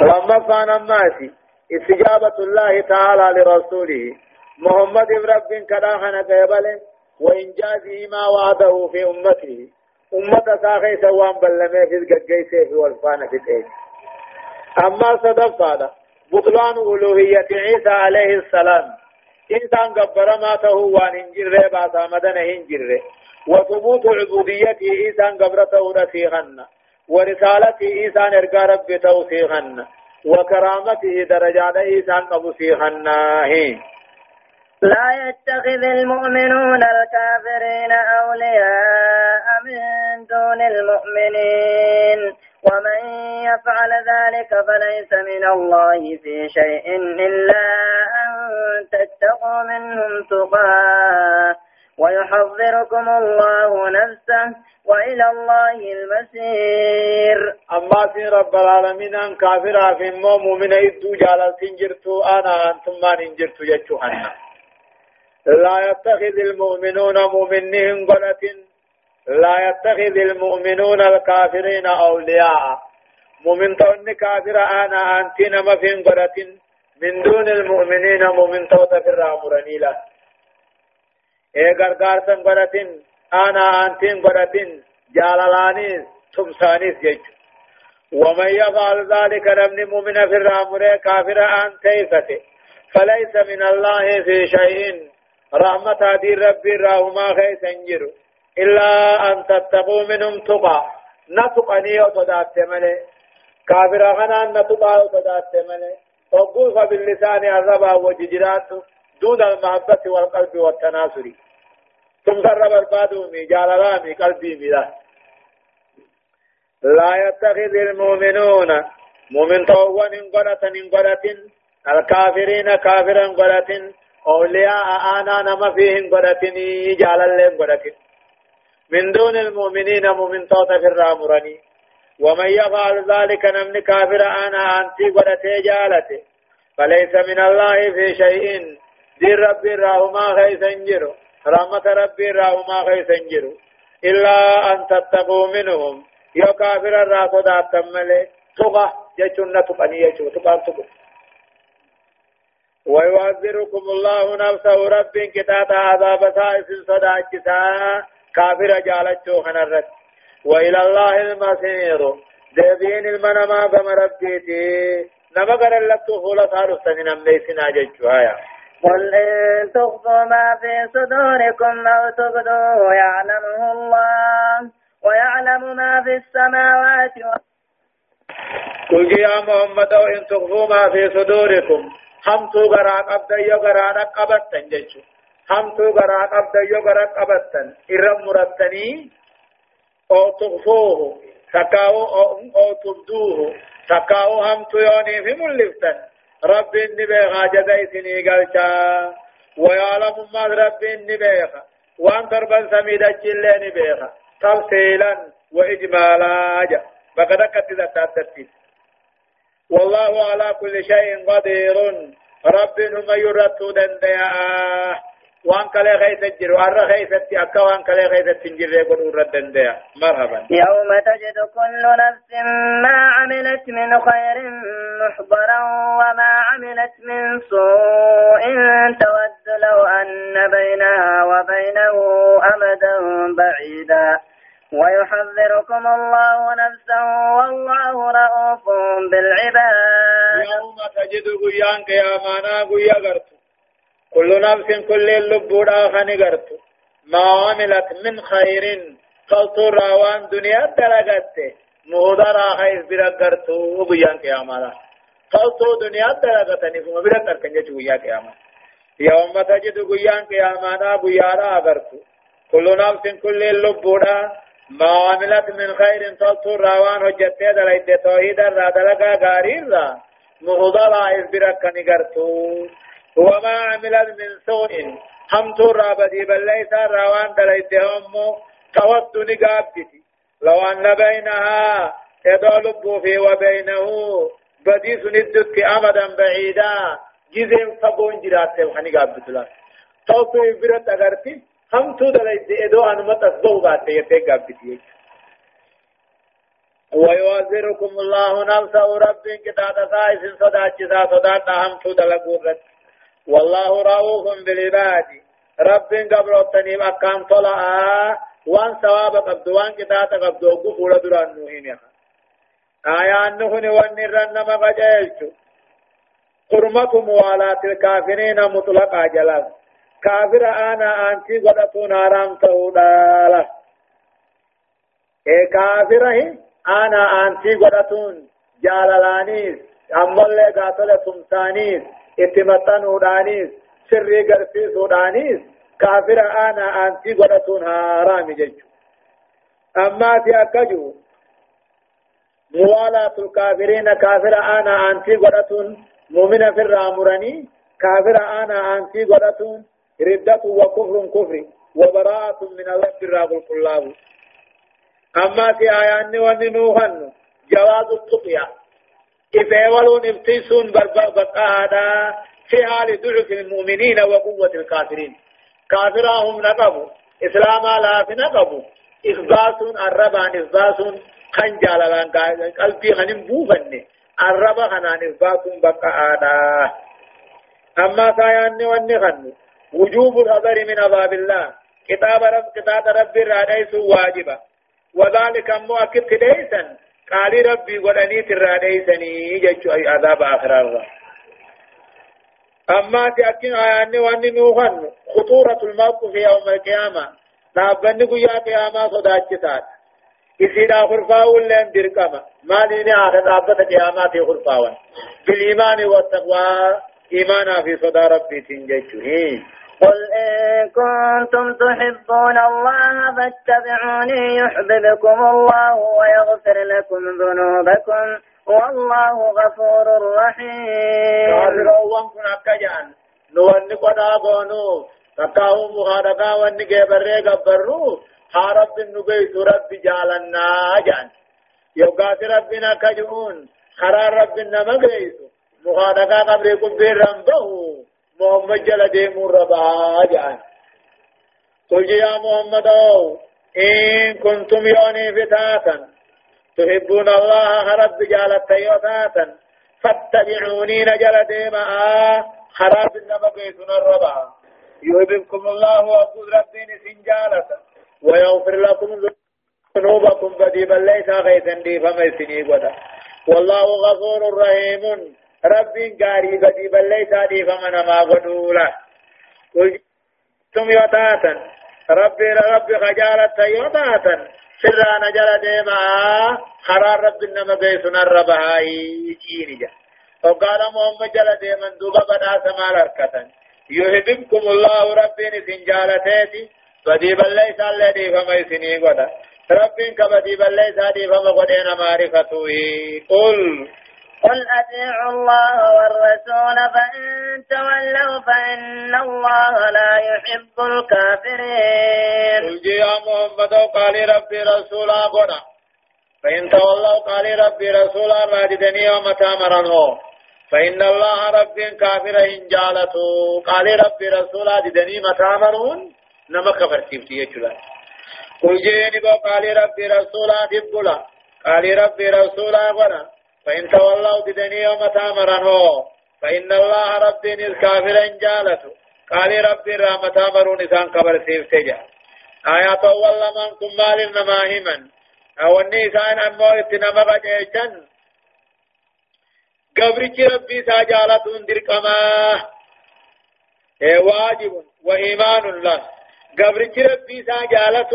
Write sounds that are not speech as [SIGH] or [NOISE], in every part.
لما كان الناس استجابة الله تعالى لرسوله محمد رب كداخنا قبله وإنجازه ما وعده في أمته. أمة ساخي سوان بلما في القيسة في والفانة في الإيه. أما صدف هذا بطلان ألوهية عيسى عليه السلام. إنسان قبر ما تهوان هنجر بعد مدن هنجر وثبوت عبوديته إنسان قبرته رسيغن ورسالته إنسان إرقى رب توسيغن وكرامته درجات إنسان أبو سيغن لا يتخذ المؤمنون الكافرين أولياء من دون المؤمنين. ومن يفعل ذلك فليس من الله في شيء إلا أن تتقوا منهم تقاة. ويحذركم الله نفسه وإلى الله المسير. أما سين رب العالمين أن كافر في مؤمن إدو جالا سنجرتو أنا أنتم ما ننجرتو يجوهنا لا يتخذ المؤمنون مؤمنين قلة. لا يتخذ المؤمنون الكافرين أولياء. مؤمن تون كافر أنا أنت نما في قلة. من دون المؤمنين مؤمن توت في له إيه غرغار سن قلة أنا أنت قلة جاللاني تمسانيس جيش ومن يفعل ذلك نمني مؤمن في الرامر كافر أن تيفته فليس من الله في شيء رحمة هذه ربي راهما خيس انجر إلا أن تتقوا منهم تقى نتقني وتدات ملي كافر غنا نتقى وتدات ملي وقوف باللسان الربا وججرات دون المحبة والقلب والتناصر ثم رب البادومي جال رامي قلبي ملا لا يتخذ المؤمنون مؤمن طوان انقلة انقلة الكافرين كافرا انقلة أولياء أنا نما فيهم قدتني جعل اللهم قدتني من دون المؤمنين مؤمن توت في الرامرني ومن يفعل ذلك نمن كافر أنا أنتي قدتي جالته. فليس من الله في شيء. دي ربي راهما خيسنجر رحمة ربي راهما خيسنجر إلا أن تتقوا منهم يو كافر الراسو داتم ملي تقى جيشن تقني يجو تقى تقى ويعذركم الله نفسه رب كتاب عذاب سائس صداكسا كافر جالتشو خنرت وإلى الله المصير دبين المنما كما ربيتي نما قرر لك فولا صاروا سنين أمليسنا ججوها قل إن تخفوا ما في صدوركم أو تبدوه يعلمه الله ويعلم ما في السماوات قل يا محمد إن تخفوا ما في صدوركم همتو غرا قبدا يو غرا قبتن جچو همتو غرا قبدا يو غرا قبتن إرم مرتني أو تغفوه تكاو أو, أو تبدوه. تكاو همتو يوني في ملفتن. رب النبي غاجد ايسني قلتا ويعلم ما رب النبي وان تربا سميدا جلي نبي تفصيلا وإجمالا. جا بقدك تتاتتت والله على كل شيء قدير. رب نما يرتو دنديا وان كلا غيث الجر وان غيث أكا وان كلا غيث التنجر يقول رد دنديا مرحبا. يوم تجد كل نفس ما عملت من خير محضرا وما عملت من سوء. تود لو أن بينها وبينه أمدا بعيدا. ويحذركم الله نفسه والله رؤوف بالعباد. يوم تجد قيان قيامانا قيا قرت كل نفس كل اللبودا خني قرت ما عملت من خير. قلت راوان دنيا درقت مهدرا خير برقرت قيان قيامانا قلت دنيا درقتني فما برقرت كنجة قيا قياما يوم تجد قيان قيامانا قيارا قرت كل نفس كل اللبودا ما عملت من خير. تلتو روان هجتة دلائد توحيد الرادلقا غارين را مهضلا إذبرك نقرتو وما عملت من سوء. همتو رابدي بل ليس روان دلائد هم تود نقابتي. لو أن بينها يدول في وبينه. بدي سندك أمدا بعيدا. جزم فقون جرات وخني قابت لا توفي إذبرت أغرتي. هم تو دلائد ادو أن مت اسبو بات ته ته گابتی ويوزركم الله نفسه رب كتاب سائس صدا جزا صدا نهم تدلقوا والله رؤوف بالعباد. رب قبل التنيم أكام طلعا وان ثواب قبض وان كتاب قبض وقف ولدران نوهين آيان نهن ونرن مغجيش حرمة موالاة الكافرين مطلقا جلال كافر آنا أنتي قدتون آرام تهودالا إيه كافره أنا أنتي قدتون. جالالانيس أمالي قاتل تمسانيس اتمتنودانيس سري قرفيسودانيس كافر أنا أنتي قدتون هارام جيجو أما في أكجو موالاة الكافرين كافر أنا أنتي قدتون مؤمن في الرامراني كافر أنا أنتي قدتون ردة وكفر كفر وبراءة من الله الراب الكلاب أما في آيان وننوهن جواز التقيا إذا ولون ابتسون بقادا في حال ضعف المؤمنين وقوة الكافرين. كافرهم نقبوا إسلام لا نقبوا. إخباس الربان إخباس خنجال قلبي خنم بوفن الرب خنان إخباس بقادا أما سايان ونغن وجوب الحذر من عذاب الله. كتاب رب كتاب رب الراديس واجبا وذلك مؤكد كديسا قال ربي ولني تراديسني جج أي عذاب آخر الله. أما تأكين آيان وأن نوخن خطورة الموقف يوم القيامة. نابن قيا قيامة صداتشتات إسيدا خرفاول لن درقما ما ديني آخر آبت قيامات خرفاول بالإيمان والتقوى إيمانا في صدى ربي تنججه قل إن كنتم تحبون الله فاتبعوني يحببكم الله ويغفر لكم ذنوبكم والله غفور رحيم. كافر أوان كن أكجان نوان قدا بونو تكاو مخارقا وان جبري قبرو حارب النبيت رب جالنا جان يوقات ربنا كجون خرار ربنا مقيسو مخارقا قبري قبير رمبهو محمد جل ديمور ربا جان قل يا محمد إن كنتم يوني فتاتا تحبون الله رب جالت يوتاتا فاتبعوني نجل ديما خراب النما بيتنا الربا يحببكم الله وأقول ربي سنجالة ويغفر لكم ذنوبكم بديبا ليس غيثا دي فما سني والله غفور رحيم رب قاري بدي بل ليس دي فمن ما غدولا ثم يوتاتا ربي ربي خجالة يوتاتا سرا نجل ديما خرار رب النما بيسنا الربهاي جيني وقال محمد جل ديما دوبا بدا سمال اركتا يحببكم الله ربي سنجالتيتي بدي بل ليس الذي فما يسني قدا ربي كبدي بل ليس دي فما قدين معرفته قل قل أطيعوا الله والرسول فإن تولوا فإن الله لا يحب الكافرين قل يا محمد قال ربي رسولا قنا فإن تولوا قال ربي رسولا راجدني ومتى مرنه فإن الله رب كافر إن جالته قال ربي رسولا ددني متى مرون نما كفر تيفتي يجلا. قل جيني قال ربي رسولا دبلا قال ربي رسولا قنا فإن تولوا بدني يوم تامرنه فإن الله ربي الكافر إن جالته قال ربي رحمة تامرون إسان قبر سيف تجا آيات والله من كمال النماهما أو النيسان أمو اتنما بجيشن. قبرك ربي ساجالة دركما إيه واجب وإيمان له قبرك ربي ساجالة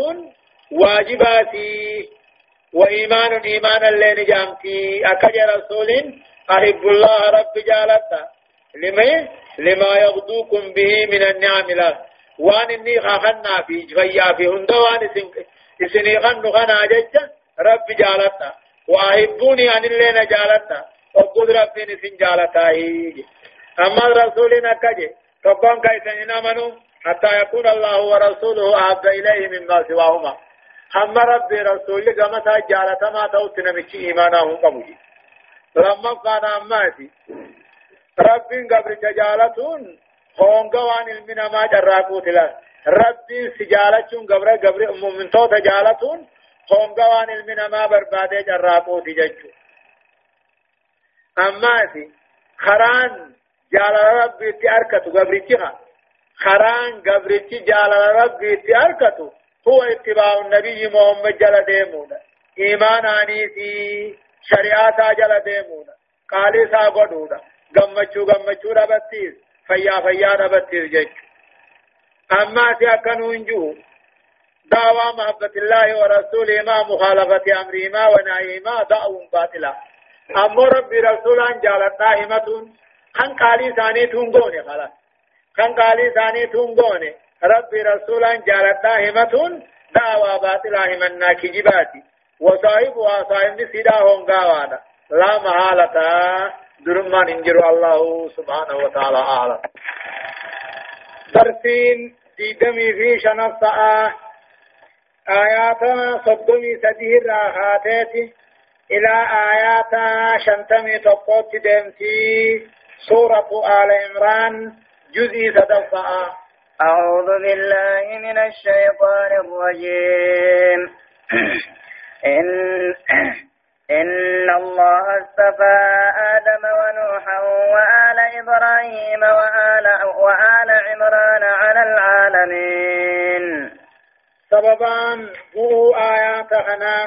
واجباتي. وإيمان إيمان اللي نجامتي أكج رسول أحب الله رب جالتا. لما لما يغدوكم به من النعم له. وان إني خخنا في جفيا في هندوان إسني خنو خنا جج رب جالتا. وأحبوني أن اللي نجالتا وقد ربي نسن جالتا أما الرسول أكج ربان كيسن نامنوا حتى يكون الله ورسوله أحب إليه مما سواهما. هم ربي رسول كما تجارة ما توت نمشي إيمانه قبولي لما كان أماتي ربي قبل تجالتون هونغا وان المنا ما جراكو تلا ربي سجالتون قبل قبل مؤمن تو تجالتون هونغوان المنا ما برباده جراقو تججو أماتي خران جال ربي تأركتو قبرتها خران قبرتي جال ربي تأركتو هو اتباع النبي محمد جل ديمونا. إيمان آنيتي شريعة جل ديمونا. قالي سا قدونا غمچو غمچو ربتيس فيا فيا ربتيس جيش أما سيكنون جو دعوى محبة الله ورسوله ما مخالفة أمرهما ونهيهما دعوة باطلة. أما ربي رسولا جالتا همتون خن قالي ثاني تونغوني خلاص. خن قالي ثاني تونغوني ربي رسولا جالتا همتون دعوى باطلة همنا كجباتي. وصاحبها صاحب سيدا هونغاوانا لا محالة درمان انجر الله سبحانه وتعالى أعلم. درسين ديدمي في شنفة آيات صدمي سديه الراحاتي إلى آيات شنتمي تقوت دمتي. سورة آل عمران جزء تدفع أعوذ بالله من الشيطان الرجيم. [CLEARS THROAT] إن [CLEARS THROAT] إن الله اصطفى آدم ونوحا وآل إبراهيم وآل, وآل عمران على العالمين. سببان هو آيات هنا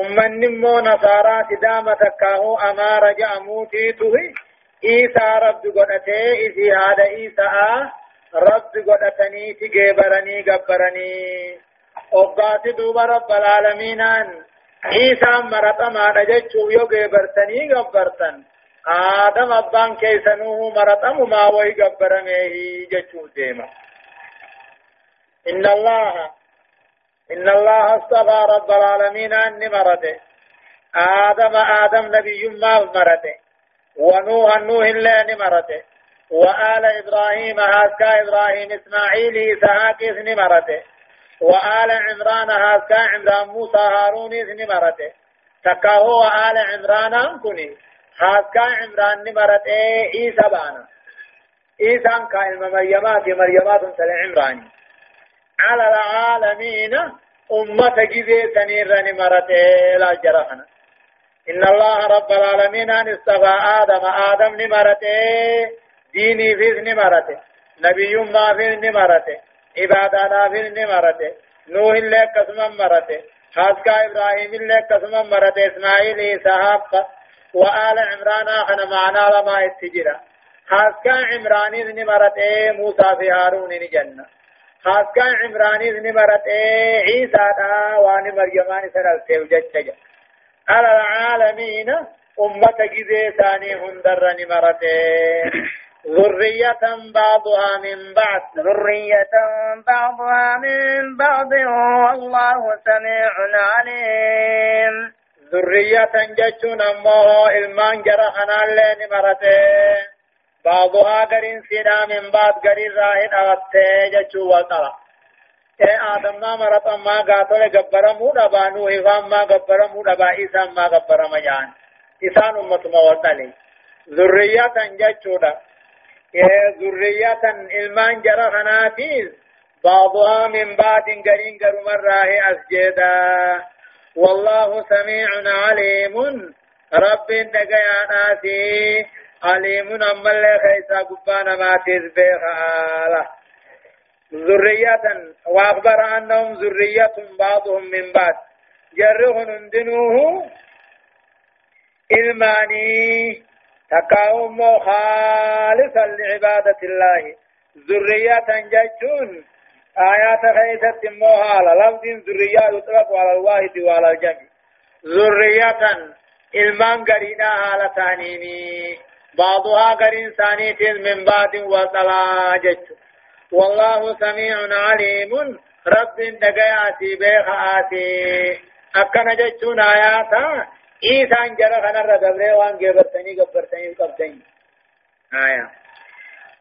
أمن نمو نصارى سدامة كاهو أما رجع موتيته إيسا رب قدته إذي هذا إيسا. رب قدتني تجيبرني قبرني أبقات دوب رب العالمين عيسى مرت ما نجتشو يوغي برتني قبرتن آدم أبان كيسنوه مرت ما وي قبرمه جتشو ديما إن الله إن الله اصطفى رب العالمين أني مرته آدم آدم نبي ما مرته ونوح نوح الله مرته وآل إبراهيم هاسكا إبراهيم إسماعيل إسحاق إذن مرته. وآل عمران هاسكا عمران موسى هارون إذن مرته. تكاهو وآل عمران كني هاسكا عمران نمرته إيسا بانا. إيسا كائن مريمات مريمات سل عمراني. على العالمين أمة جزي سنير نمرته لا جرحنا. إن الله رب العالمين أن استفى آدم. آدم نمرته ديني في نمرته نبي ما في نمرته عبادانا في نمرته نوح الله قسم مرته حاسكا إبراهيم الله قسم مرته إسماعيل إسحاق وآل عمران خنا معنا لما اتجرا حاسكا عمران نمرته موسى في هارون جنة حاسكا عمران نمرته عيسى دا وان مريمان سرلته وجتجا على العالمين أمة جزي ثاني هندر نمرته ذرية بعضها من بعض. ذرية بعضها من بعض. والله سميع عليم. ذرية جتون أمه إلمان جرحنا اللين مرته بعضها قرين سيدا من بعض قرين راهن أغطي جتو وطلع اے آدم ما مرت أما گاتو گبر مو دبا نو ہفام ما گبر مو دبا عیسا ما گبر مجان. اسان امت موتلی ذریات انجچودا ذرية إلمان جرى خناتيز بعضها من بعد قرين قرم الراه أسجدا. والله سميع عليم. رب دقيا ناسي. عليم أما اللي خيسا قبانا ما تزبيخ آله ذرية وأخبر أنهم ذرية بعضهم من بعد. جرهم اندنوه. إلماني. تكاوم خالصا لعبادة الله. ذرية ججون. آيات خيثت موهالة لفظ ذرية يطلق على الواحد وعلى الجمع ذرية ilmaan gariidha haala taaniini بعضها قرين ثانيت من بعد وصلا جج والله سميع عليم. رب دقياتي بيخاتي. أكن ججون آياتا إيسان جرى خنر دبري وان جبرتني قبرتني قبتني آية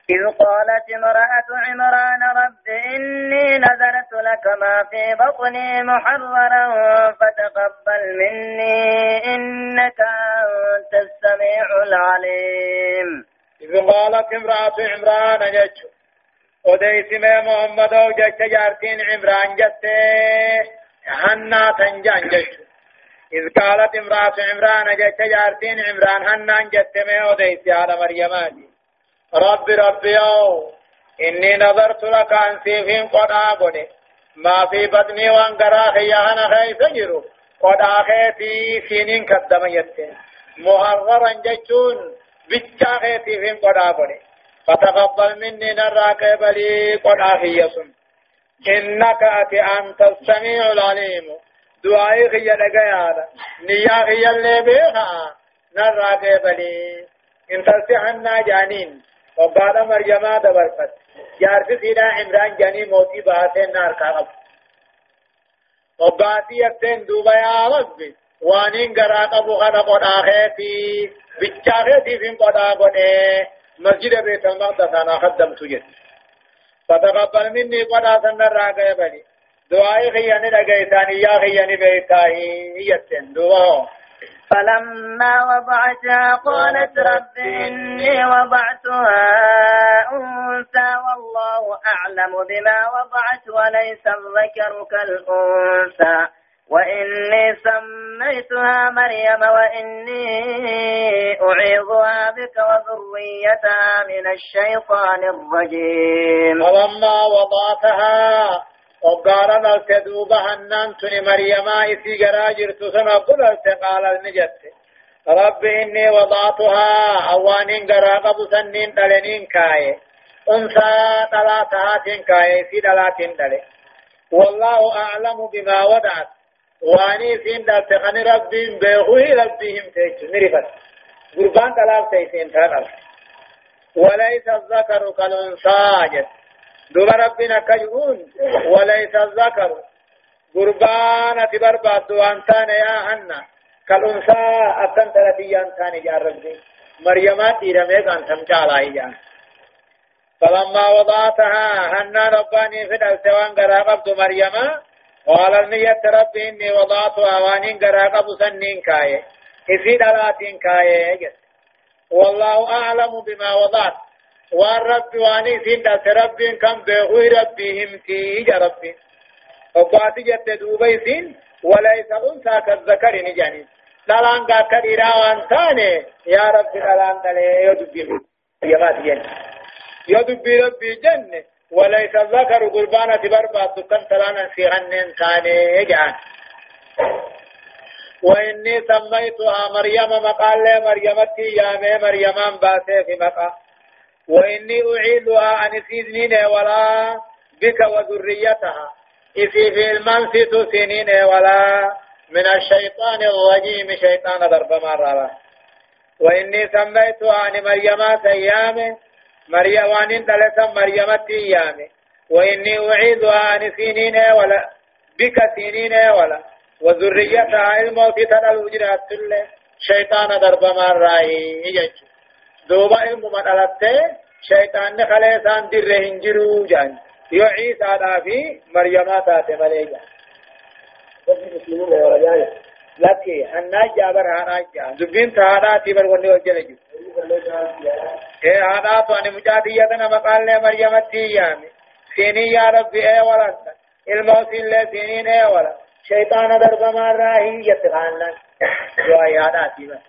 إذ قالت امرأة عمران رب إني نذرت لك ما في بطني محررا فتقبل مني إنك أنت السميع العليم. إذ قالت امرأة عمران جج وديس ما محمد وجج جارتين عمران جت هنا تنجان جيش إذ قالت امرأة عمران جت جارتين عمران هنان جت ما وديت على مريماتي رب ربي يو إني نظرت لك أن سيفين قد آبني ما في بطني وان قراخي أنا خيف جرو. قد آخيتي سينين كدم يتين محررا جتون بيتشا خيتي فين قد آبني فتقبل مني نراك بلي قد آخي يسن إنك أتي أنت السميع العليم. دعائي خي لغيانا نيا خي اللي بيها نراك بلي انت سحنا جانين وقال مريم دبرفت جارس سيدا عمران جاني موتي باتين نار كاغب وقاتي يبتين دوبا يا ربي وانين غرا قبو خنا قد آخيتي بچاخيتي فين قد آخوني مسجد بيت المقدس أنا خدمت جد فتقبل مني قد آسن الراقة بني دعائي خياني لقيتاني يا خياني بيتاهي يتن دعائي فلما وضعتها قالت رب إني وضعتها أنثى والله أعلم بما وضعت وليس الذكر كالأنثى وإني سميتها مريم وإني أعيذها بك وذريتها من الشيطان الرجيم. فلما وضعتها وقال نلت دوبا هنان تني مريما إسي جراجر تسنى قلت قال النجت رب إني وضعتها أوانين قراقب سنين تلنين كاي أنثى تلاتها كاي في تلاتين تلي والله أعلم بما وضعت واني سين دلت خن ربهم بيغوي ربهم تيج مرفت قربان تلاف تيسين تلال وليس الذكر كالأنثى جت دوبا ربنا كجون وليس الذكر قربان تبرباد وانتان يا هنا كالأنثى أكن تلتي أنتان جار ربي مريم تيرمي كان تمجالا إيجان فلما وضعتها هنا رباني في السوان قراقبت مريم قال النية ربي إني وضعتها وانين قراقب سنين كاية إفي دلاتين كاية والله أعلم بما وضعت وان ربي واني سين دات ربي كم بيغوي ربي همتي يا ربي وقاتي جت دوبي سين وليس أنثى كالذكر نجاني دلان کا کدیرا وان ثاني يا ربي دلان تلي يدبي يا ما تجن يدبي ربي جن وليس الذكر قربانة برباد كن تلانا في غنين ثاني يجعل وإني سميتها مريم مقال مريمتي يا مريم باسي في مقال وإني أعيدها عن سنين ولا بك وذريتها. إذ في المنفس سنين ولا من الشيطان الرجيم. شيطان ضرب مرة وإني سميتها عن مريم سيام. مريم وان ثلاثة مريم تيام. وإني أعيدها عن سنين ولا بك سنين ولا وذريتها. الموت ترى الوجرات شيطان ضرب مرة يجي دوبا علم من ألته شيطان خليسان در هنجرو جان يو عيسى في مريم تاتي مليجا لكي هنا جابر هنا جا دبين تهادا تيبر وني وجل جو اے هادا تو ان مجادية تنا مقال لے مريم تيامي سيني يا ربي اے ولد الموسيل لے سينين اے ولد شيطان درب مار راهي يتخان لك جو اي هادا تيبر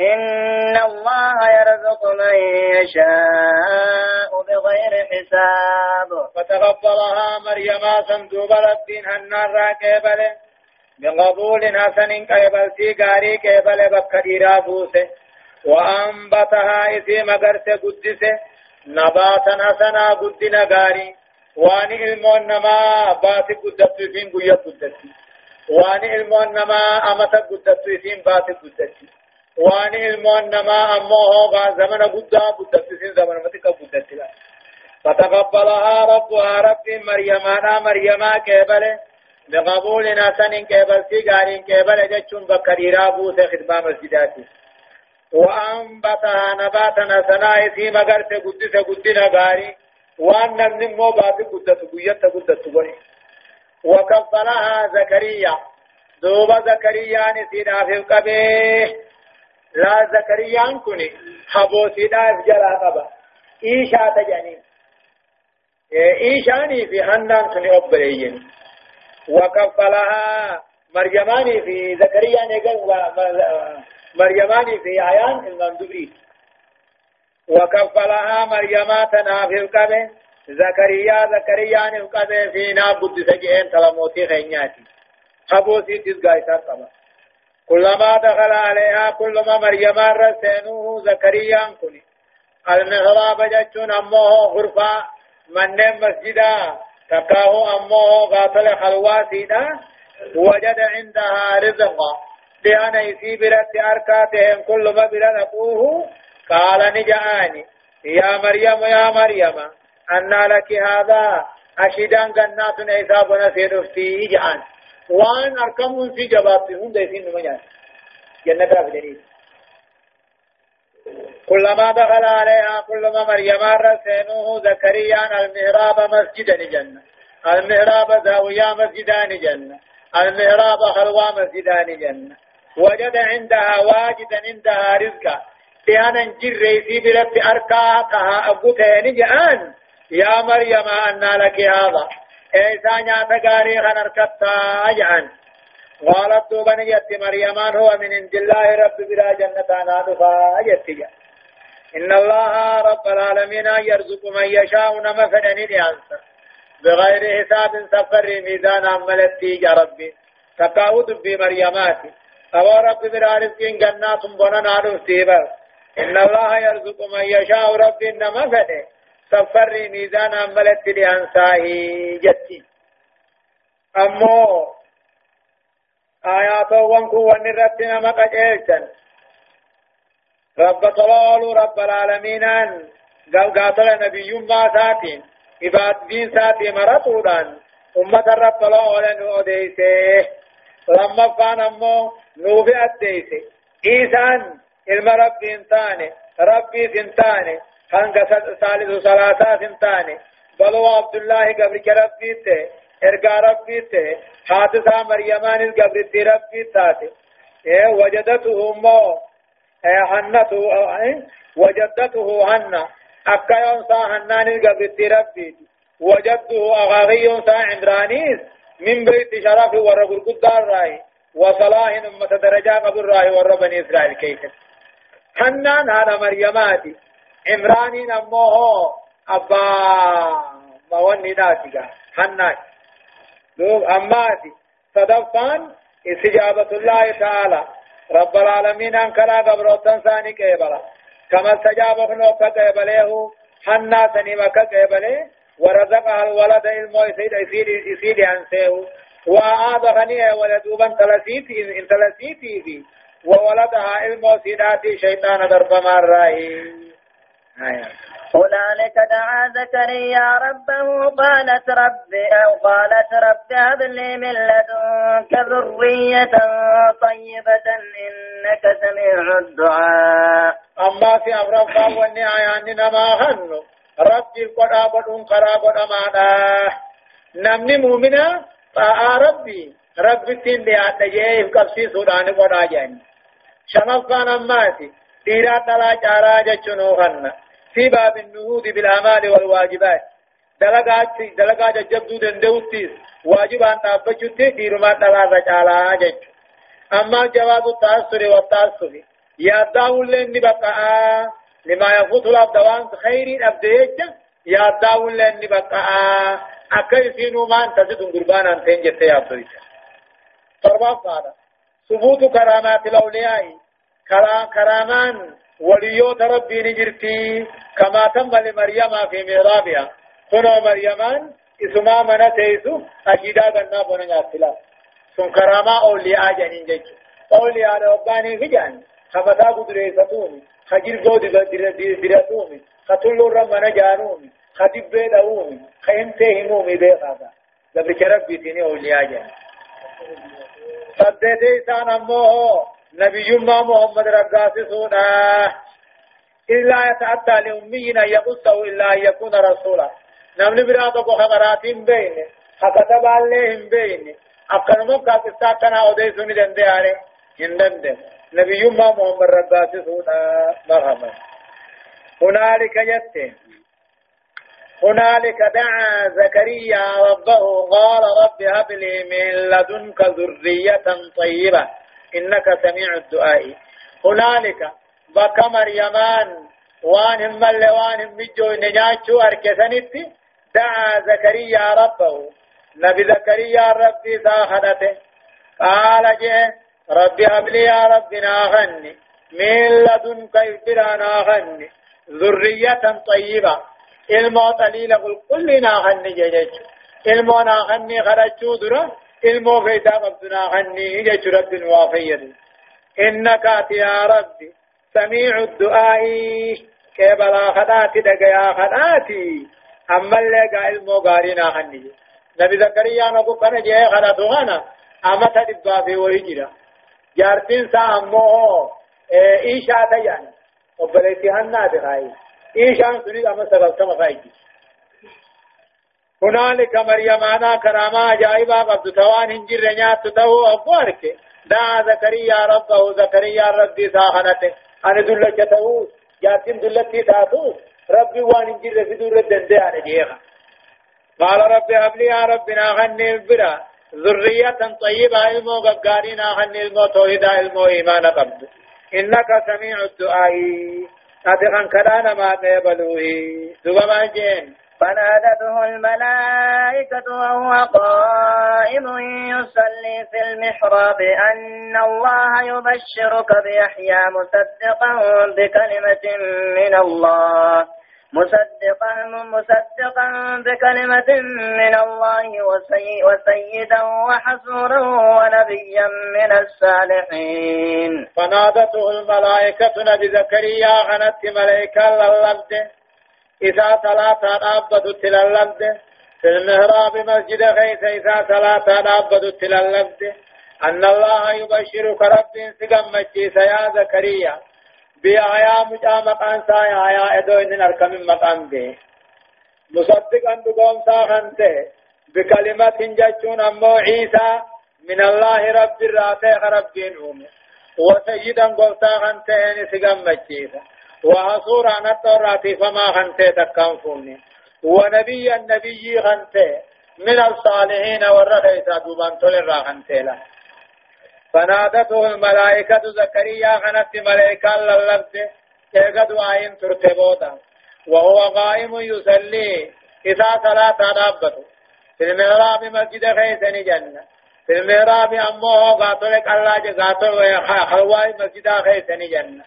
إن الله يرزق من يشاء بغير حساب. فتقبلها مريم صندوق ربين هنار راكبل بقبول حسن قبل في غاري قبل بكريرا بوسه وأنبتها إذي مغرس قدسه نباتا حسنا قدنا غاري. وان علمون نما بات قدت فين قيا قدت وان علمون نما أمت قدت فين بات قدت وان علمون نما أمه هو زمن قدا قدت فين زمن متك قدت فتقبلها ربها رب مريم أنا مريم كبل بقبول حسن كبل في غارين كبل جتشون بكريرا بوس خدمة مسجداتي وأنبتها نباتا سناء في مغرت قدس قدنا غاري وأن نمن مو بات قدس قيت قدس بني وكفلها زكريا. دوب زكريا نسينا في القبيه لا زكريا كني حبو سيدا جرى قبا إيشا تجاني. إيشاني في هنان كني أبريين. وكفلها مريماني في زكريا نقل مريماني في عيان المندبري وكفلها مريماتنا في القبه زكريا زكريا القبه فينا بد سجئين تلموتي خينياتي. حبوسي تزقايتا قبا كلما دخل عليها كلما مريم رسينوه زكريا كني المغراب جتون أمه غرفة؟ من مسجدا؟ تكاه أمه قاتل خلواتنا وجد عندها رزقا. لأن يسي برت أركاتهم كل ما برت أبوه؟ قال نجأني. يا مريم يا مريم أن لك هذا. أشدان جنات إيساب نسير في جان وان أركم في جبابهم ديسين نمجان جنة رافدين كلما دخل عليها كلما مريم رسينوه زكريا المهراب مسجدا جنة المهراب زاوية مسجدان جنة المهراب خلوة مسجدان جنة وجد عندها واجدا عندها رزقا. لأن جر في بلد أركاتها أبوتين جآن. يا مريم أن لك هذا. إيسا نعت قاري خنركتا جآن قالت دوبن جت مريم هو من عند الله رب بلا جنة أنا دفا جت إن الله رب العالمين يرزق من يشاء نما فدني لأنسر بغير حساب سفر ميزان عملتي يا ربي. تقاود بمريماتي أبو رب برارسكين جنات بنا نارو سيبر إن الله يرزق من يشاء رب فده سفر ميزان عملتي لأنساه جتي. أمو آيات وانكو ونرتنا مقجلتن رب طلال رب العالمين قال قاتل نبي ما ساتين عباد دين ساتي مرطودان أمة رب طلال نوديسه لما كان أمو نوفي أديسه. إيسان علم ربي انتاني ربي سنتاني هنگ ثالث ثلاثة سنتاني بلو عبد الله قبل ربي ته ارقى ربي ته حادثة مريمان قبل ربي تاتي إيه وجدته مو حنته وجدته هنة أكا ينسى هنان قبل ربي وجدته أغاغي ينسى عمرانيس من بيت شرف ورب القدار راي وصلاح أمة درجة قبل راي ورب بني إسرائيل كيف حنان هذا مريماتي عمراني نموه أبا موني ناتيجا حنان دوب أماتي صدفان استجابة الله تعالى رب العالمين أنكرا قبروتن ثاني كيبلا كما استجاب خنو كيبليه حنا سني مكة كيبله ورزقها الولد علمو يسيد يسيد يسيد أنسيه غنيه ولدوبا تلسيتي إن تلسيتي وولدها سيداتي شيطان مرائي آية هنالك دعا زكريا ربه قالت رب أو قالت رب هب لي من لدنك ذرية طيبة إنك سميع الدعاء. أما في أمر واني آيان ما هنو ربي أبدون قرابة أمانا نمني مؤمنا فآ ربي. ربي تين دي آتجيه قبسي سودان قد آجاني شمفان أماتي ديرا تلا جارا جچنو خنّا في باب النهوض بالأعمال والواجبات. دلقات دلقات جبدو دندوتيس واجب أن تابجوتي ديرما تلازا جالا جج أما جواز التأثر والتأثر. ياداو لن بقى لما يفوت الأبدوان خير أبديج ياداو لن بقى أكي سينو ما أنت تدن قربانا يا أبدوش فرما فانا ثبوت كرامات الأولياء. كرامان وليوت ربي نجرتي كما تم لمريم في ميرابها كنا مريمان إسما من تيسو أجدا غنا بنا ناتلا. سن كراما أولياء جنين جيش أولياء رباني فجان خمسا قدري ستومي. خجر قود درتومي خطلو رمنا جانومي خدب بيدومي خيمته همومي بيخاذا لبك ربي تيني أولياء جنين صدته إسان أموه نبي ما محمد رقاس سودا. إلا يتأتى لأمي أن يقصه إلا أن يكون رسولا. نمن برادة خبرات بين. حكتب عليهم بين. أقل مكة تستاقنا أوديسوني دندي عليه هندن نبي ما محمد رقاس سودا. مرحبا. هنالك جت. هنالك دعا زكريا ربه. قال رب هب لي من لدنك ذرية طيبة. إنك سميع الدعاء. هنالك بك مريمان وان هم وان هم بجو نجاتشو أركسنت دعا زكريا ربه. نبي زكريا ربي ساخدته. قال جه ربي هب لي يا ربنا غني من لدنك ابترانا غني ذرية طيبة. ilmoo xaliila qulqulli naa hanni jechu ilmoo naa hanni kadhachuu jechu rabbin waa fayyadu innaka ati yaa rabbi samiicu du'aa'i qeebalaa kadhaati dhagayaa kadhaati ammallee gaa ilmoo gaarii naa hanni nabi zakariyaan ogu kana jee kadhatu kana amata dhibbaa fi wayi jira jaartiin isaa ammoo ishaa tayyan obboleetti hannaati kaayi إيشان سنيد أما سبب كما فايجي هنالك مريم أنا كراما جائبا قبض توان هنجر رنيات تدهو أفوارك. دعا زكريا ربه زكريا ربي ساخنته. أنا دلت تهو جاتين دلت تاتو ربي وان هنجر في دور الدندي أنا جيغا. قال ربي أبلي يا ربنا غني البرا ذرية طيبة علمو قبقارين غني المو توحيدا علمو إيمان قبض. إنك سميع الدعاء. أتقن كدانا ما قبلوه دوبا جين. فنادته الملائكة وهو قائم يصلي في المحراب أن الله يبشرك بيحيى مصدقا بكلمة من الله. مصدقا مصدقا بكلمة من الله وسي وسيدا وحسورا ونبيا من الصالحين. فنادته الملائكة نبي زكريا غنت ملائكة للبد إذا ثلاثة أبدت للبد في المهراب مسجد خيس إذا ثلاثة أبدت للبد أن الله يبشرك رب سقم يا زكريا. بآيا مجا مقان سا آيا إدو ان أركم مقام به مصدقا بقوم سا خنته بكلمة جاتون أمو عيسى من الله رب الرافع ربين هم وسيدا قلتا خنته إن سقم مجيسا وحصورا نطراتي فما خنته تكام فوني. ونبي النبي خنته من الصالحين والرغيسا دوبان تولي را خنته له فنادته الملائكة زكريا غنت ملائكة للبس ايقظ وعين ترتبوتا وهو قائم يصلي إذا صلاة نابته في المهراب مسجد خيسن جنة. في المهراب أمه قاتلك الله قاتل خلواي مسجد خيسن جنة.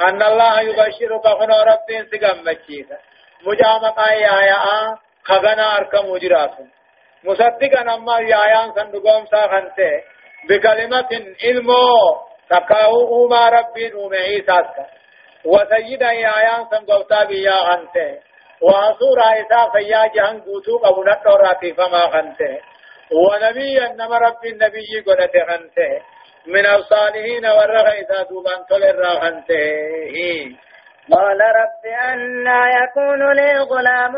أن الله يبشرك خنو رب سقم مجيسا مجامقا يا يا خغنا أركم مجرات مصدقا أما يا يا صندوقهم ساخنته. بكلمة علمو تكاو أوما ربي أوما عيسى وسيدا يا آيان سنقوتا بيا أنت وأصور عيسى فيا جهن قوتو قبولت وراتي فما أنت ونبيا نما ربي النبي قلت أنت من الصالحين والرغيثا دوبان تلر أنت قال رب أنا يكون لي غلام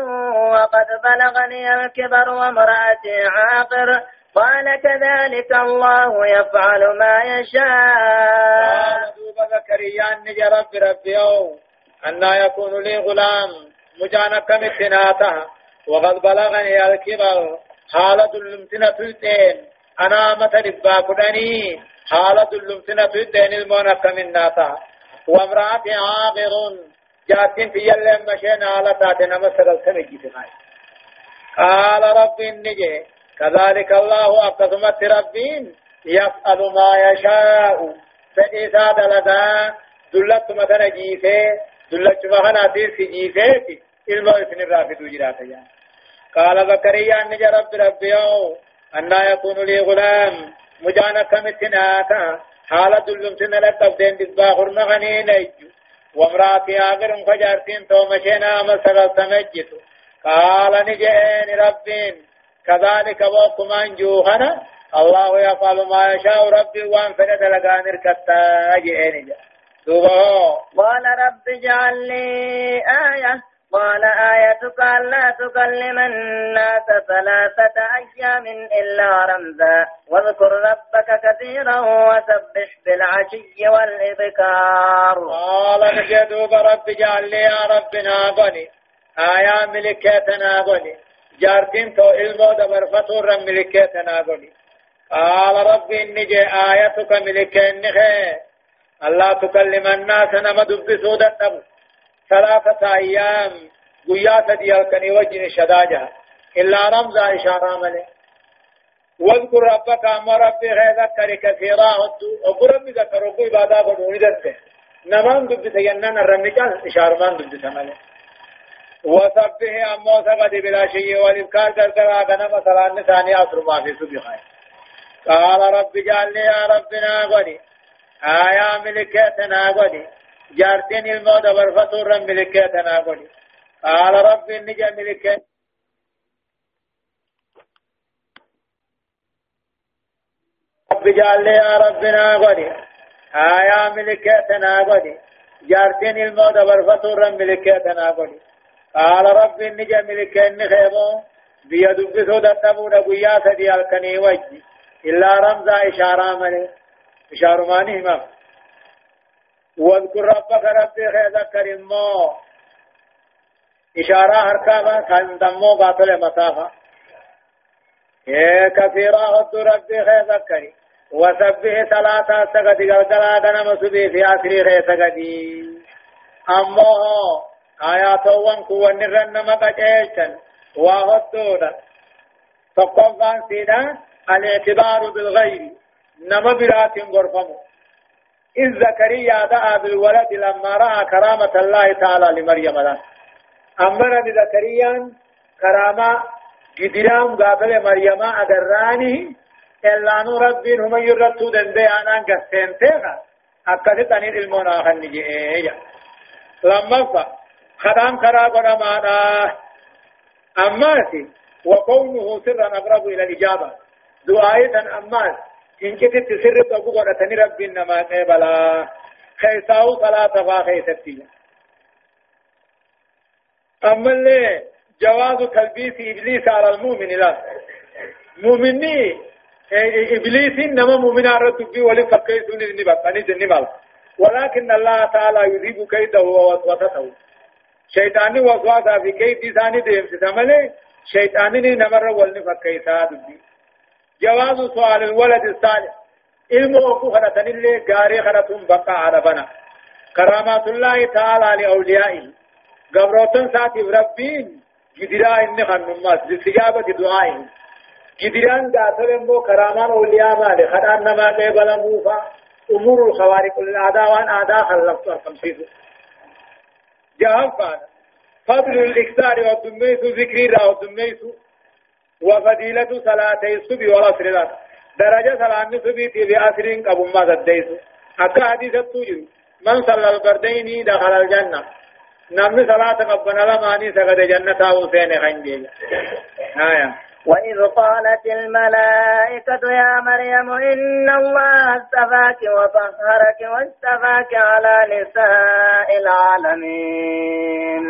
وقد بلغني الكبر وامرأتي عاقر. قال كذلك الله يفعل ما يشاء. قال زكريا نجي رب ربي أو أن يكون لي غلام مجانك مثناته وقد بلغني الكبر. حالة اللمتنة تلتين أنا مثل باكدني حالة اللمتنة تلتين المونك من ناتا وامرأتي عاقر. جاتين في يلم مشينا على تاتنا مسر السمجي قال رب النجي كذلك الله أقسمت ربين يفعل ما يشاء. فإذا دلدا دلت مثلا جيفه دلت مهنا تير في جيفه علم إثن الرافد جرات قال زكريا أن رب ربي أن يكون لي غلام. مجانا كمتناتا حالة دلمتنا لقبدين بسباخر مغنين ايجو وامراتي آخر فجارتين تومشينا مسغل تمجتو قال نجئين ربين. كذلك وكمان جوهنا الله يفعل ما يشاء ربي وان فلت لقان اركتا جئين دوبه قال رب اجعل لي آية. قال آيتك ألا تكلم الناس ثلاثة أيام إلا رمزا. واذكر ربك كثيرا وسبح بالعشي والإبكار. قال نجدوب رب اجعل لي يا ربنا غني آية ملكتنا غني جارتين تو علمو دبر فطور ملكتنا غني قال رب إني جاء آيتك خير الله تكلم الناس نما دبسوا دتب ثلاثة أيام قيا سدي الكني وجن شداجة إلا رمز إشارة ملي واذكر ربك أما ربي ذكر كثيرا وقل ربي ذكر وقل عبادة بدوني دته نمان دبس ينن الرمجال إشارة من دبس ملي وسبه أما سقد بلا شيء والإبكار كركرا كنما صلاة نساني أسر ما في سبحانه قال رب جعلني يا ربنا غني. آية ملكتنا غني. جارتين الموت برفتور ملكتنا غني قال رب إني جاء ملكت رب جعلني يا ربنا غني آية ملكتنا غني جارتين الموت برفتور ملكتنا غني قال رب إني جاء ملكتني خيبو بيدو بسودة تبود قيا سدي الكني وجي إلا رمزا إشارة ملي إشارة ماني ما. واذكر ربك ربي ذكر مو. إشارة هركابا كان دمو باطل مسافة إيه كثيرا هد ربي ذكري. وسبه ثلاثة سقدي قلقلا دنم سبي في آخر خي سقدي. أمو آيات وان كوان نرن مقجيشن وهدونا فقفان سيدا الاعتبار بالغير. نما برات غرفمو. إذ زكريا دعا بالولد لما رأى كرامة الله تعالى لمريم له. أمر بزكريا كرامة قدرام قابل مريم أدراني إلا نور ربين هم يرتو دندي أنا قسين تيغا. أكدت أن المنا خنجي إيجا. لما فا خدام كرا قرمانا أماتي وكونه سرا أقرب إلى الإجابة دعاية أمات إن كنت تسر تقول قرأتني ربي إنما قبلا خيساو صلاة فا خيستي. أما اللي جواز تلبيس إبليس على المؤمن لا. مؤمني إبليس إنما مؤمن على الرب ولم فكيسون النبا أني النبا ولكن الله تعالى يذيب كيده ووسوسته. شيطاني وسوسة في كيد ثاني ديم ستملي شيطاني نمر ولن فكيسا دبي. جواز سؤال الولد الصالح. علم خلطن اللي قاري خلطن بقى على بنا. كرامات الله تعالى لأوليائه. قبروتن ساتي ربين جدرا إن خنماس لاستجابة دعائه. جدران قاتل مو كرامان أولياء مالي. خدان نما قبل موفا. أمور الخوارق الأعداء وأن أعداء خلقت الخمسيس جهل فانا. فضل الإكثار والدميس ذكري را والدميس وفضيلة صلاتي الصبح والعصر لا. درجة صلاة الصبح في عصر قبل ما تديس أكا حديث التوجد من صلى البردين دخل الجنة. نمن صلاة قبنا لماني سقد جنة وسين خنجي آية. وإذ قالت الملائكة يا مريم إن الله اصطفاك وطهرك واصطفاك على نساء العالمين.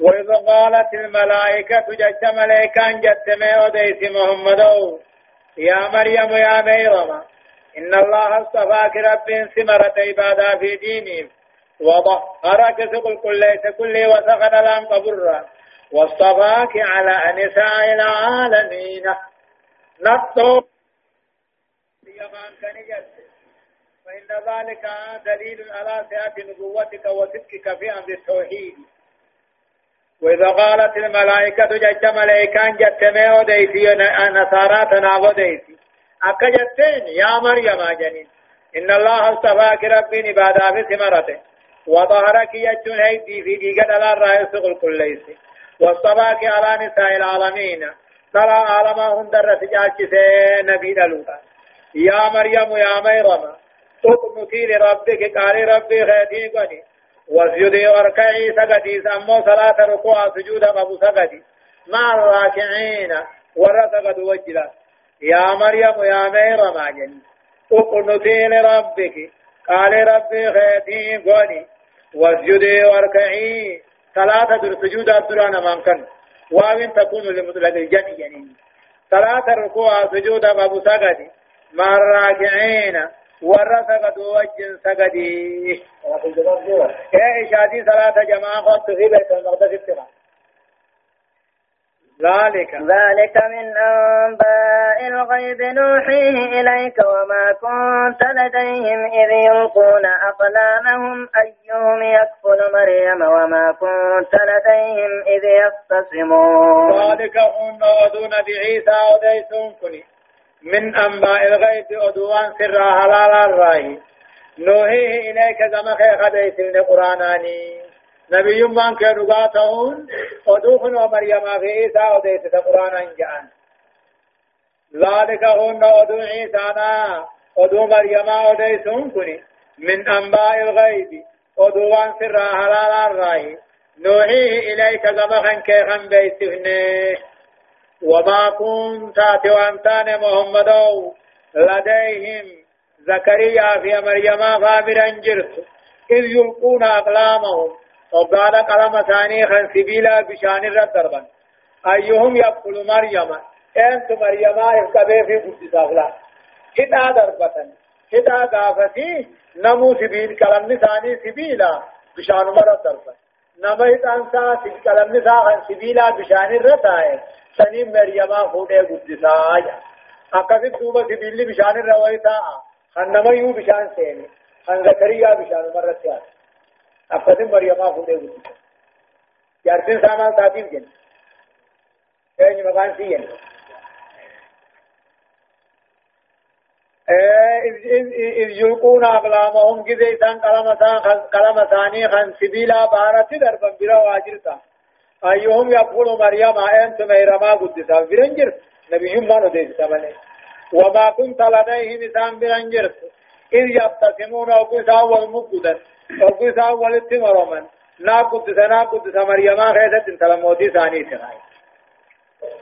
وإذ قالت الملائكة جت ملائكة جت ميوديس محمد يا مريم يا ميرم إن الله اصطفاك رب سمرة عبادة في ديني وظهرك سقل كل ليس كل وسخن لام قبر واصطفاك على نساء العالمين. نطو يمان كان فإن ذلك دليل على صحة نبوتك وصدقك في أمر التوحيد. وإذا قالت الملائكة جج ملائكان جتمي وديتي نصارى تناب ديتي أكا جتين يا مريم جنين إن الله اصطفاك ربي نبادا في ثمرته. وظهرك يجن هيدي في ديقة على الرئيس كل ليس واصطفاك على نساء العالمين. ترى عالمهم در سجاج نبي دلوتا. يا مريم يا مريم اقنتي لربك قال ربي خيتي قني. واسجدي واركعي سجدي سمو صلاة ركوع سجود أبو سجدي مع الراكعين ورث وجلا. يا مريم يا ميرم جن اقنتي لربك قال ربي خيتي قولي واسجدي واركعي ثلاثة در سجود الدران ممكن وإن تكون لمطلق الجمع يعني ثلاثة ركوع سجود أبو سجدي مع الراكعين ورث وجن سجدي يا إشادي صلاة جماعة قد في بيت المقدس ابتغاء ذلك ذلك من أنباء الغيب نوحيه إليك وما كنت لديهم إذ يلقون أقلامهم أيهم يكفل مريم وما كنت لديهم إذ يختصمون ذلك هم بعيسى وديسون كني من أنباء الغيب أدوان سر حلال الرأي. نوحيه إليك زمخي خديس القرآناني نبي من كرغاتهم ودوخن ومريم في عيسى وديت القرآن انجان ذلك هن ودو عيسى ودو مريم وديتهم كني. من أنباء الغيب ودوان سر حلال الرأي. نوحيه إليك زمخا كيخا بيتهنه وما كنت وانتان محمد لديهم زكريا في مريم فامرا جرت. إذ يلقون أقلامهم. وقال قلم ثاني خن سبيلا بشان الرد أيهم يقول مريم أنت مريم اركبه في قدس أغلا كدا دربا كدا قافتي نمو سبيل قلم ثاني سبيلا بشان مرد دربا نما إتانسا قلم ثاني سبيلا بشان الرد سني مريم فوده قدس آيا أكثر دوبا سبيل بشان الرويتا خنما يو بشان سيني خن زكريا بشان مرد سياني أفضل مريم أخذ يقول جارتين سامان تاتيب جن أين مكان سيين إذ يلقون أقلامهم كذا إسان قلم ثاني خان سبيلا بارتي دربا برا واجرتا أيهم يقول مريم أنت ميرما قدسا برنجر. نبي يمان وديس سمني وما كنت لديهم إسان برنجر. إذ يبتسمون وقسا والمقدس وقسا ولت مرمن نا قدس نا قدس مريما خيست إنت لموتي ثاني سناي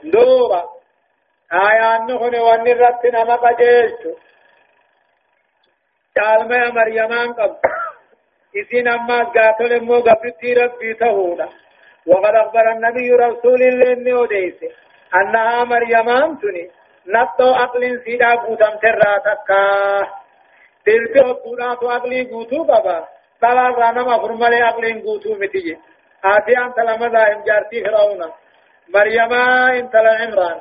دوبا. آيان نخن وان الرت نما قجيشتو تعلم مريمان قب إذن أما قاتل مو قبرتي ربي تهونا وقد أخبر النبي رسول الله إنه وديس أنها مريمان تني نطو أقل سيدا قوتم تراتكا تلك أقولات أقلي قوتو بابا. طلع رانا ما فرمالي أقلين قوتو متيجي آتي أنت لما ذا إمجارتي فرعون مريم انت لعمران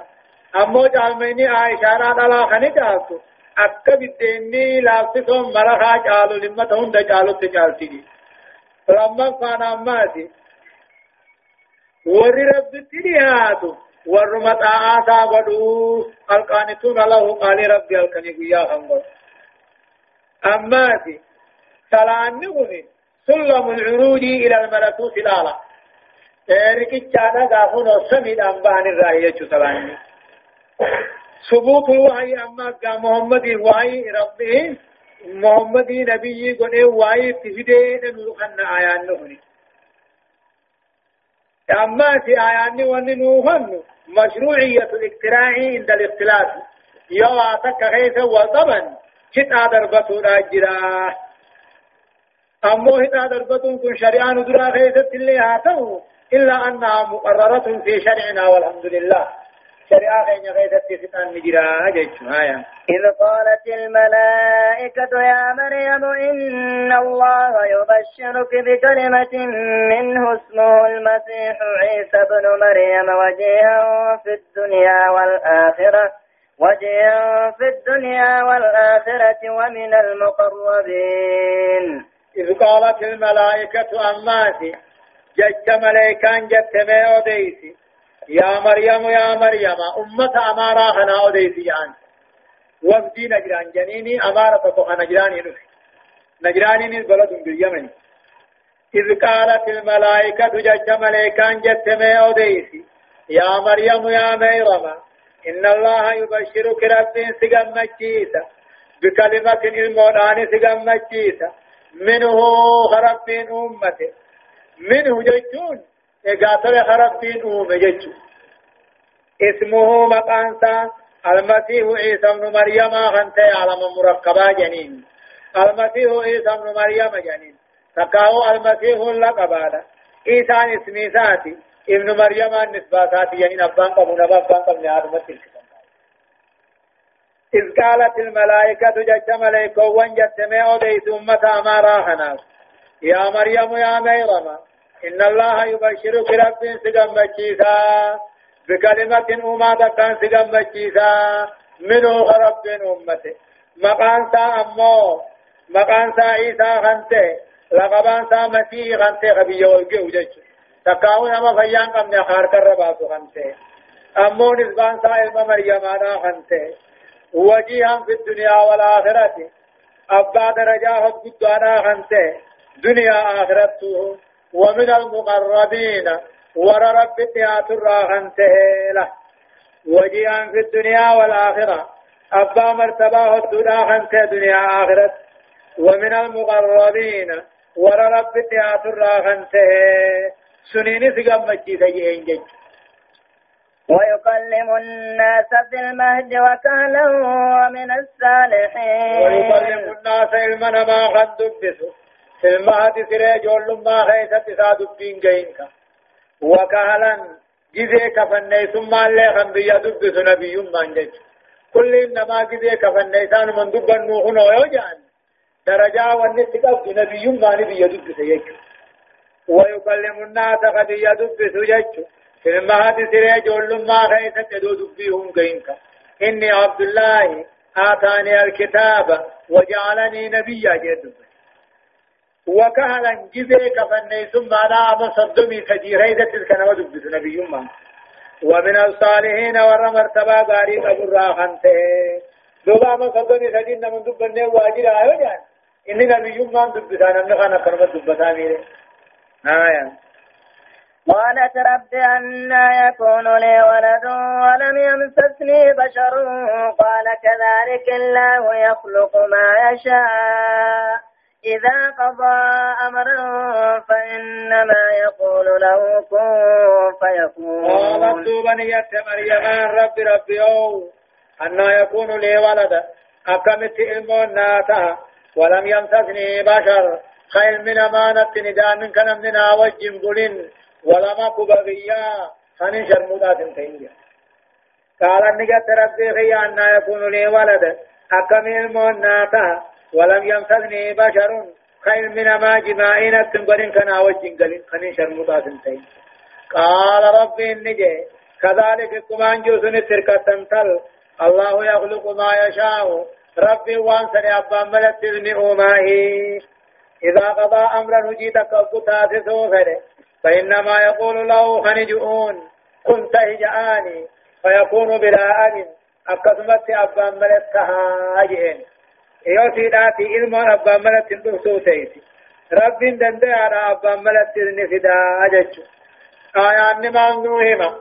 أمو جالميني عائشة رانا خني جالتو. أكا بديني لافتهم مرخا جالو لما تهون دا جالو تجالتي. لما فانا أماتي وري رب ترياتو ور متاعاتا ودو القانتون له قال ربي الكني قيا خمر أماتي سلامني سلم العروج إلى الملكوت الأعلى ركيتشانا غافون سميد أنبان الرأية سلامني ثبوت الوحي أما محمد وحي ربه محمد نبي قد وحي تفيدين نوخن آيان نهني أما في آيان ون نوخن مشروعية الاقتراع عند الاختلاف. يواتك خيث وطبا كتا دربة راجراه أمو هنا دربتون كن شريعان درا غيثت اللي هاتو إلا أنها مقررة في شرعنا والحمد لله. شريعة مجرا إذ قالت الملائكة يا مريم إن الله يبشرك بكلمة منه اسمه المسيح عيسى بن مريم وجيها في الدنيا والآخرة وجيها في الدنيا والآخرة ومن المقربين. إذ قالت الملائكة أماتي جج ملائكان جت ما أوديسي يا مريم يا مريم أمة أمارا خنا أوديسي يعني وفدي نجران جنيني أمارة تطوخ نجراني نفي نجراني البلد باليمن إذ قالت الملائكة جج ملائكان جت ما أوديسي. يا مريم يا مريم إن الله يبشرك رب سجن مجيسا بكلمة المولان سجن مجيسا منه خربين أمته منه جيتون إقاتل خربين جيتون اسمه مقانسا المسيح عيسى ابن مريم خنتي على مركبا جنين المسيح عيسى ابن مريم جنين تقاو المسيح لقبادا عيسى اسمي ذاتي ابن مريم النسبة جنين أبان قبل أبان قبل آدم إذ قالت الملائكة جج ملائكة وانجت مئو ديس أمة أمارا خناس يا مريم يا ميرم إن الله يبشرك رب سقم بچيسا بكلمة كان سقم بچيسا منه رب أمته. مقان سا أمو مقان سا عيسى خنته لقبان سا مسيح خنته خبي يولقه وجج تقاون أما فيان قم نخار كرباسو خنته أمو نسبان سا علم مريم أنا خنته وجيها في الدنيا والآخرة. أبا درجاه قدوانا خنته دنيا آخرته ومن المقربين ور رب تياتر خنته له وجيها في الدنيا والآخرة. أبا مرتباه الدنيا خنته دنيا آخرة ومن المقربين ور رب تياتر خنته سنين سقم مجي سيئين ويكلم الناس في المهد وكهلا ومن الصالحين. ويكلم الناس علما ما قد دبسوا في المهد سري جول ما خيست سادبين جينك وكهلا جزي كفني ثم اللي خم بيا دبس نبي من جيش كل إنما جزي كفني سان من دب النوح ويوجان درجة ويكلم الناس قد في المهد سري جول ما إني عبد الله آتاني الكتاب وجعلني نبيا وكهلا جزي كفني ثم أنا أما صدمي تجي هيدة تلك نودبت نبي ما ومن الصالحين ور مرتبة غاري قبر راخنته دوبا ما صدمي تجي نمن دبني واجر آيو جان إني نبي ما دبتان أمنا خانا كرمت دبتان ميري آية. قالت رب أنا يكون لي ولد ولم يمسسني بشر. قال كذلك الله يخلق ما يشاء. إذا قضى أمرا فإنما يقول له كن فيكون. قالت بنية مريم رب ربي أو أنا يكون لي ولد. أكمت علم ولم يمسسني بشر. خير من أمانة نداء من كلام لنا وجه قلن. ولما كبغيا خنين شرمودات تنجا. قال نجت ربي خي أن يكون لي ولد. أكمل موناتا ولم يمسسني بشر خير من ما جماعين تنقرن كنا وجين قلن خنين شرمودات تنجا قال ربي النجي كذلك كمان جوسن تركة تنتل الله يخلق ما يشاء. ربي وانسني أبا ملت أمائي. إذا قضى أمرا هجيت كبتا تسوفره فإنما يقول له خنجؤون كنت هجآني فيكون بلا أن أكثمت أبا ملت كهاجئين يوتي داتي إلما أبا ملت تنبسو تيسي رب دندي على أبا ملت نفدا أجج آيات نمان نوهما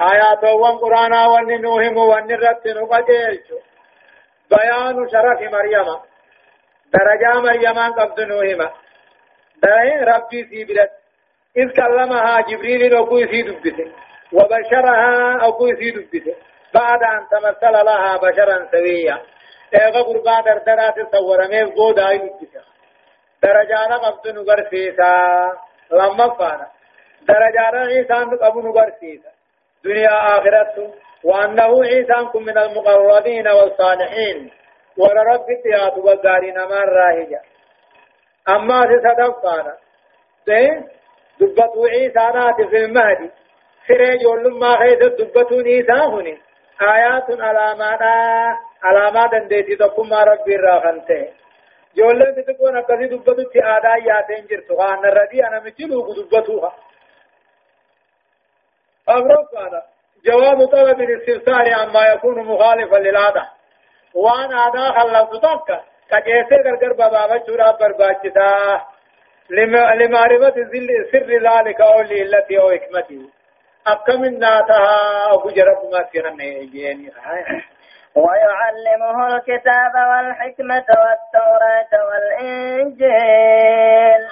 آيات وان قرانا وان نوهم وان رت نقجيش بيان شرف مريم درجة مريم قبض نوهما دائن ربي في بلد إذ كلمها جبريل أو كوي في دبته وبشرها أو كوي في دبته بعد أن تمثل لها بشرا سويا إيغا قربا دردرات تصور ميف قودا يدبته درجانا قبض نغر سيسا لما فانا درجانا عيسان قبض نغر سيسا دنيا آخرته وأنه عيسانكم من المقربين والصالحين ورب تيات وقارين من راهجا أما في صدقانا دبتو عيسى نات في المهدي سري جول ما خيث دبتو نيسى هني آيات علامات علامات دندتي تقوم ربي راخنته جول تكون أكثر دبتو تي آدا ياتين جرتو خان الردي أنا مجلو دبتوها أمرفانا جواب طلب الاستفسار عما يكون مخالفا للعادة وأنا عادة خلصت تكا كجيسي غرغر بابا چورا برباچتا لمعرفة سر ذلك أو لإلته أو حكمته أكم الناتها أو جرب ما سيرن يجيني ويعلمه الكتاب والحكمة والتوراة والإنجيل.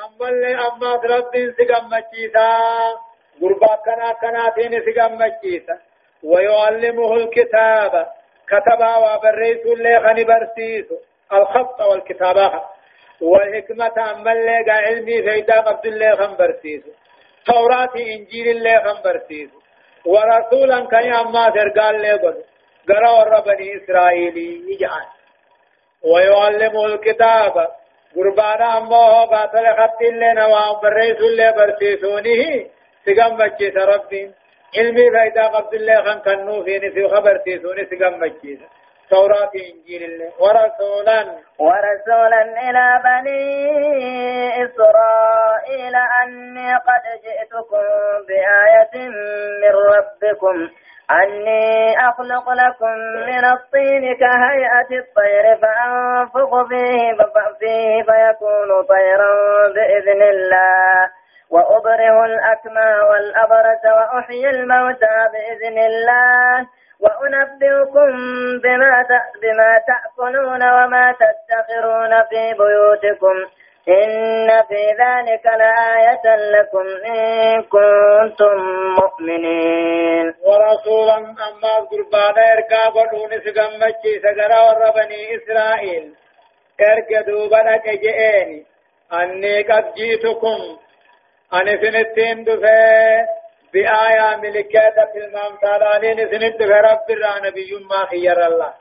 أما اللي أما رب سقم مجيسا. قربا كنا كناتين سقمتشيسا ويعلمه الكتاب. كتبا وبريس اللي خني برسيسو. الخط والكتابة والحكمة أما اللي علمي فيدا قبل اللي خن برسيسو. توراة إنجيل اللي خن برسيسو. ورسولا كان أما سرقال اللي قد قرأ بني يجعل ويعلمه الكتاب قربانا أمه باطل خط اللي نوام بريس اللي برسيسونه سقم بچيس ربين علمي فايدا قبض الله خان كنو في خبر تيسوني سقم بچيس توراة إنجيل الله ورسولا ورسولا إلى بني إسرائيل أني قد جئتكم بآية من ربكم أني أخلق لكم من الطين كهيئة الطير فأنفخ فيه فيه فيكون طيرا بإذن الله. وأبره الأكمى والأبرس وأحيي الموتى بإذن الله. وأنبئكم بما بما تأكلون وما تدخرون في بيوتكم. إن في ذلك لآية لكم إن كنتم مؤمنين. ورسولا أما قربانا إرقا قدون سقمتشي سقرا وربني إسرائيل. إرقا دوبنا كجئيني أني قد جيتكم أني سنتين دفع بآية ملكات في المامتالانين سنت دفع رب الرا نبي ما خير الله.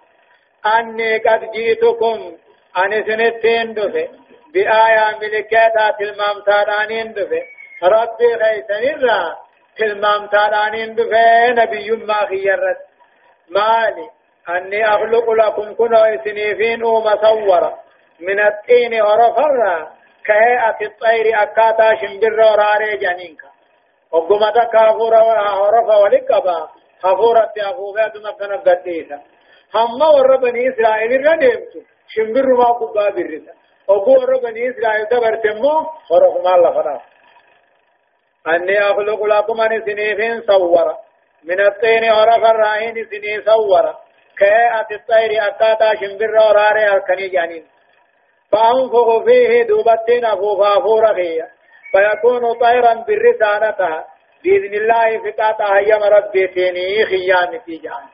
أني قد جيتكم أني سنتين دفع. بآية ملكات في المامتالانين دفع ربي خيسن الرا في المامتالانين دفع نبي ما خير مالي أني أخلق لكم كنوا سنيفين ومصورة من الطين ورفرا. كهيئة الطير أكاتا شمبر وراري جنينك وقمت كافورا ورفا ولقبا. خفورة أفوفا دمكنا قديسا. هم ور بني إسرائيل ردمت شمبر ما قبا برسا. وقو ور بني إسرائيل دبرتمو ورحم الله فنا أني أخلق لكم أن سنيفين صورا من الطين ورفا الرائن سني صورا كهيئة الطير أكاتا شمبر وراري الكني جنين فأنفخ فيه دوبتين أفوفا فورخية فيكون طيرا بالرسالة بإذن الله فقاطع يم ربي تيني خيام في جان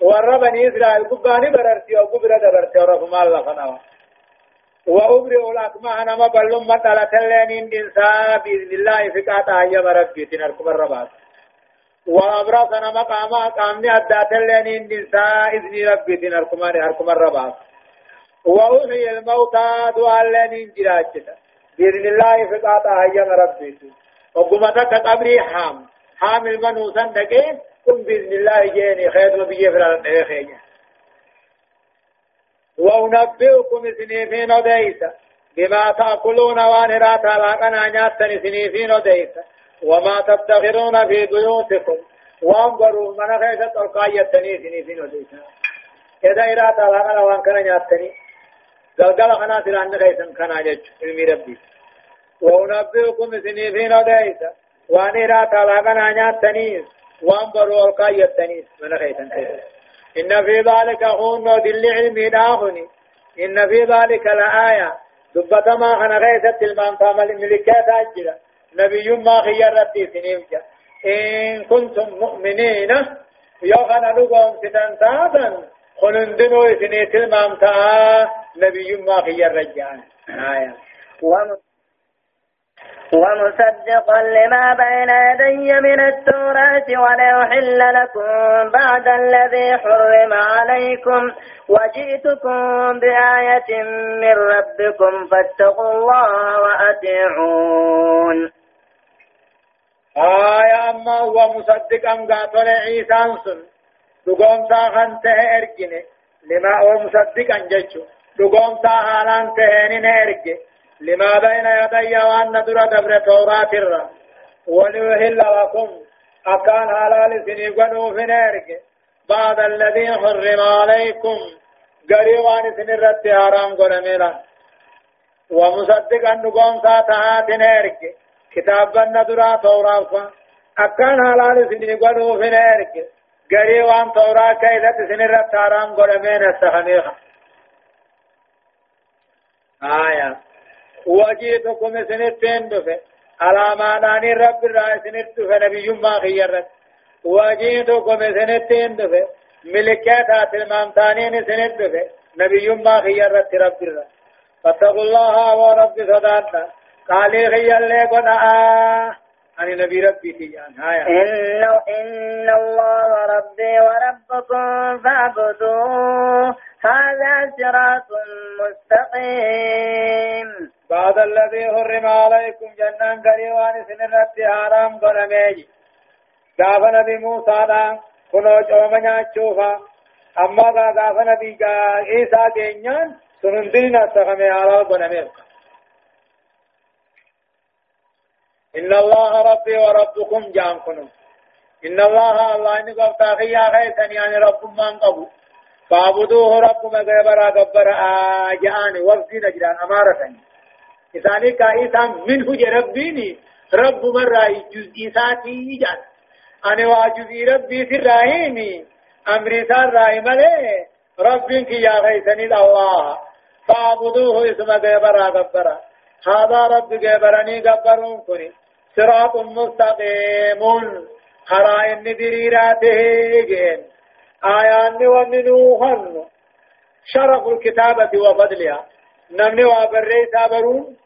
وربني إسرائيل قباني بررتي أو قبرة دبرتي ورفم الله فنوا وأبرئ الأكمه نما بلوم مطلة اللين إنسا بإذن الله فقاطع يم ربي تنركم الرباط وأبرص نما قاما قامني أدات اللين إنسا إذن ربي تنركم الرباط وأحيي الموتى دعا لين جراجتا بإذن الله فقاطع أيام ربي وقمتك قبري حام. حام المنوسا دقين قم بإذن الله جيني خير وبيجي فران خير وأنبئكم سنيفين وديسا بما تأكلون وانرات لاقنا نياتن سنيفين وديسا وما تدخرون في بيوتكم. وأنظروا من خيسة القاية سنيفين وديسا إذا إرات لاقنا وأن كان نياتني قلقل خنا سران خيسن خنا جج علمي ربي. وأنبئكم سنيفين وديسا وأن إرات لاغنا نياتنيس وان برو القاية تنيس من خيسن إن في ذلك هون دل علمي داخني إن في ذلك لآية. دبت ما خنا خيسة المانتا ملكات أجل نبي ما خيرتي سنيفجا إن كنتم مؤمنين يوخنا لقوم ستنتاتا خلندنو إسني تلمامتا نبي ما خير رجعان آية. ومصدقا لما بين يدي من التوراة وليحل لكم بعد الذي حرم عليكم وجئتكم بآية من ربكم فاتقوا الله وأطيعون. آية أما هو مصدقا قاتل عيسى سن دقوم ساخن تهي ارجنه لما هو مصدقا جيشو دقوم ساخان تهي نرجه لما بين يدي وأن در دبر توراة الرا وليهل لكم. أكان حلال سنيقنوا في نرجه بعد الذي حرم عليكم. قريبان سنرت حرام قرميلا ومصدقا دقوم ساخان نرجه كتابا ندرا توراة أكان حلال سنيقنوا في نرجه غري وان تورا كيدت سنر تارام غرمين السخنيخ آية. وجيتكم سنتين دفع على ما ناني رب الرأي سنت فنبي ما خيرت وجيتكم سنتين دفه ملكات المامتانين سنت دفه نبي ما خيرت رب الرأي فاتقوا الله ورب صداتنا قال خير آه عن نبي ربي تيان هايا إن, إن الله ربي وربكم فاعبدوه هذا صراط مستقيم. بعد الذي حرم عليكم جنان قريوان سنرت حرام قرمي قاف نبي موسى دا كنو چومنا چوفا اما قاف نبي عيسى كينيان سنندين استخمي على قرمي إن الله ربي وربكم جانكم إن الله الله إن قبطا خيا خيسا يعني رب من قبو. فاعبدوه رب مغيبرا قبر آجان وفدين أجران أمارة. إساني كايسا منه جربيني رب مرة جزء إساتي جان. أنا واجزي ربي في الراهيمي أمري سار راهي ملي رب يا خيسني الله فاعبدوه إسم غيبرا قبر هذا رب غيبرني قبرون كني صراط مستقيم. خرائن دريراته جين. آيان ومنوهن شرف الكتابة وفضلها نمني وابري سابرون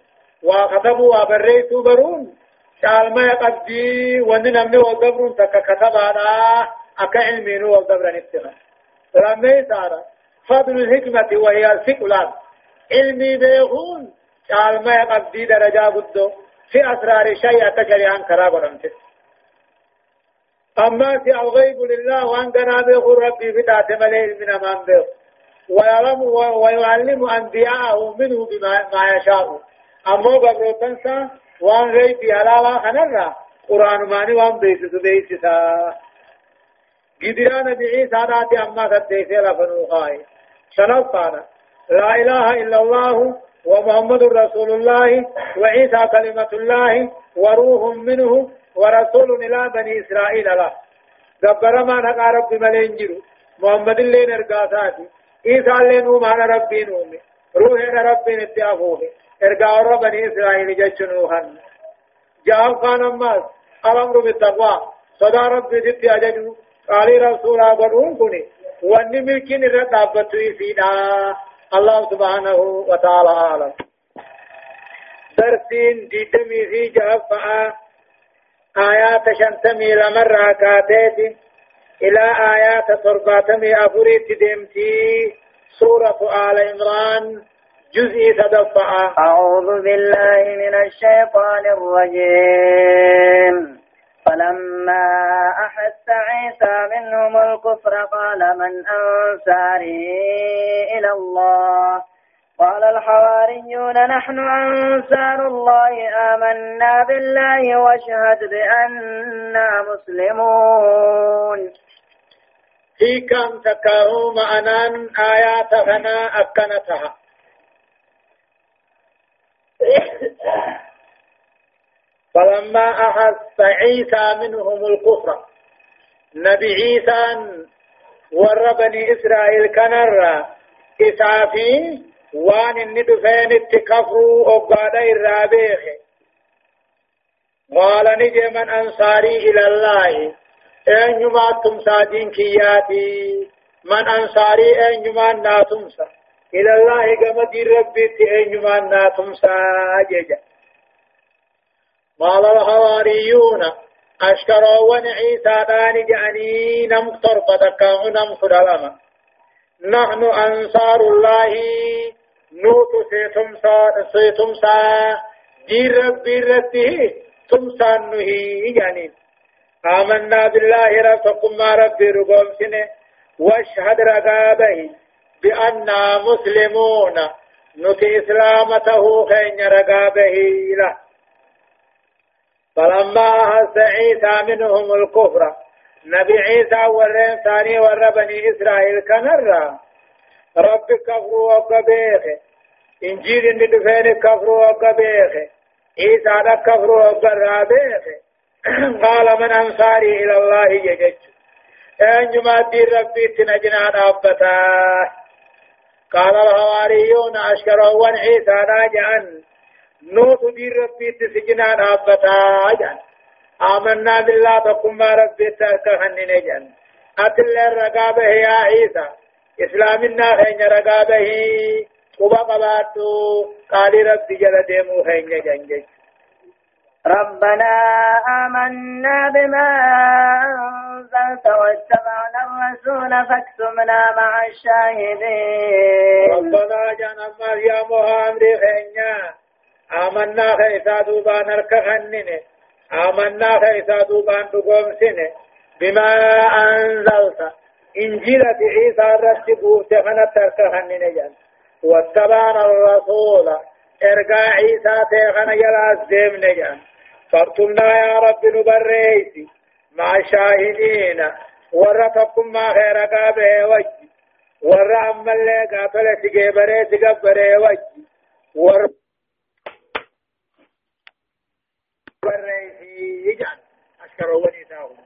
وكتبوا وابري سوبرون شال ما يقدي ون نمني وقبرون تك كتبانا أكا علمين وقبرا نفتنا لما يسارا فضل الحكمة وهي الفقلان علمي بيخون شال ما يقدي درجة قدو في أسرار شيء أتجري عن كراب رمته أما في الغيب لله وأن كان به ربي ذات ملئ من أمام به ويعلم ويعلم أنبياءه منه بما ما يشاء. أما قبل تنسى وأن غيب على خنرا قرآن ماني وأن بيسس بيسسا قدران بعيسى ذات أما تتيسي لفنوخاي شنفانا لا إله إلا الله ومحمد رسول الله وعيسى كلمة الله وروح منه ورسول إلى بني إسرائيل له دبر ما نقى رب ملين محمد اللي نرقاساتي عيسى اللي نوم على ربي نومي. روح ربي نتيافوه ارقى رب بني إسرائيل جشنوهن جاء كان الناس الأمر بالتقوى. صدى ربي ستي أجدو. قال رسول أبنون كني واني ملكين الرد فينا الله سبحانه وتعالى أعلم. درسين ديدمي في جافة آيات شنتمي لمرة كاتيت إلى آيات صرباتمي أفريت دمتي سورة آل عمران جزء تدفع. أعوذ بالله من الشيطان الرجيم. فلما أحس عيسى منهم الكفر قال من أنصاري إلى الله؟ قال الحواريون نحن أنصار الله آمنا بالله واشهد بأننا مسلمون. في كم تكاهو معنان آيات هنا أكنتها. فلما أحس عيسى منهم الكفر نبي عيسى ور بني إسرائيل كنر إسافي وان الندفين اتكفروا أبادا الرابيخ قال نجي من أنصاري إلى الله أين يما تمسى دين كياتي من أنصاري أين يما ناتمسى إلى الله دين ربي أين يما ناتمسى جيجا قال الحواريون أشكروا عيسى دان جعني نمطر فتكاه نمخر لما نحن أنصار الله نوت سيتمسا سيتمسا دير ربي رته تمسا نهي يعني آمنا بالله ربكم ما ربي رقوم سنه واشهد رقابه بأننا مسلمون نتي إسلامته خين رقابه له فلما أحس عيسى منهم الكفر نبي عيسى ورين ثاني ور بني إسرائيل كنرى رب كفر وقبيخ إنجيل إن دفين كفر وقبيخ عيسى كفر وقرابيخ [CLEARS THROAT] قال من أنصاري إلى الله يجج. أنجما دين ربي تنجنا أبتا قال الحواريون أشكروا عيسى راجعا نوت دين ربي تسجنا نابتا جان آمنا بالله تقم ما ربي تركهن جان أتل الرقابة يا عيسى. إسلامنا خين رقابه قبا قباتو قال ربي جل ديمو خين جان ربنا آمنا بما أنزلت واتبعنا الرسول فاكتبنا مع الشاهدين. ربنا جانا يا محمد خينيا آمنا خيسا دوبان اركخنن آمنا خيسا دوبان دقومسن بما أنزلت. إنجيلة عيسى رتبوه تخنت اركخنن جان. واتبعنا الرسول. ارقى عيسى تخن جلاس ديم نجان فارتمنا يا رب نبريسي مع شاهدين. ورتكم ما خير قابه وجه ور أما اللي قاتل سيقبره سيقبره وجه ور بريسي يجعل أشكروا ونساهم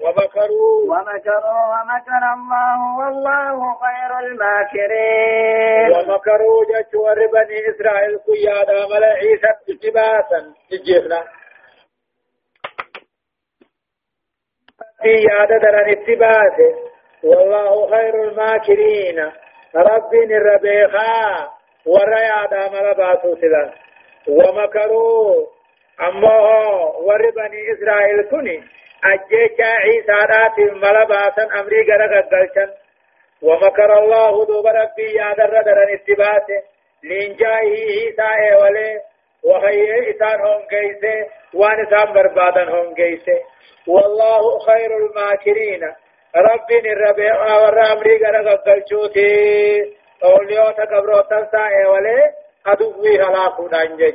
ومكروا. ومكروا ومكر الله والله خير الماكرين. ومكروا جج وربني إسرائيل قيادا ملا عيسى اتباسا تجيبنا يادا درن اتباسه والله خير الماكرين. ربي الربيخا وريادا ملا باسو سلا ومكروا. أما وربني إسرائيل كني. أجيشا عيسى رات ملباسا أمري غرق قلشا. ومكر الله دوب ربي يا در درن اتباسه لإنجائه عيسى ولي وهي إسان هم قيسه وان إسان بربادا هم قيسه والله خير الماكرين. ربي الربيع والرامري غرق قلشوتي. أوليوتا قبروتا سائه ولي أدوه هلاكو نانجج.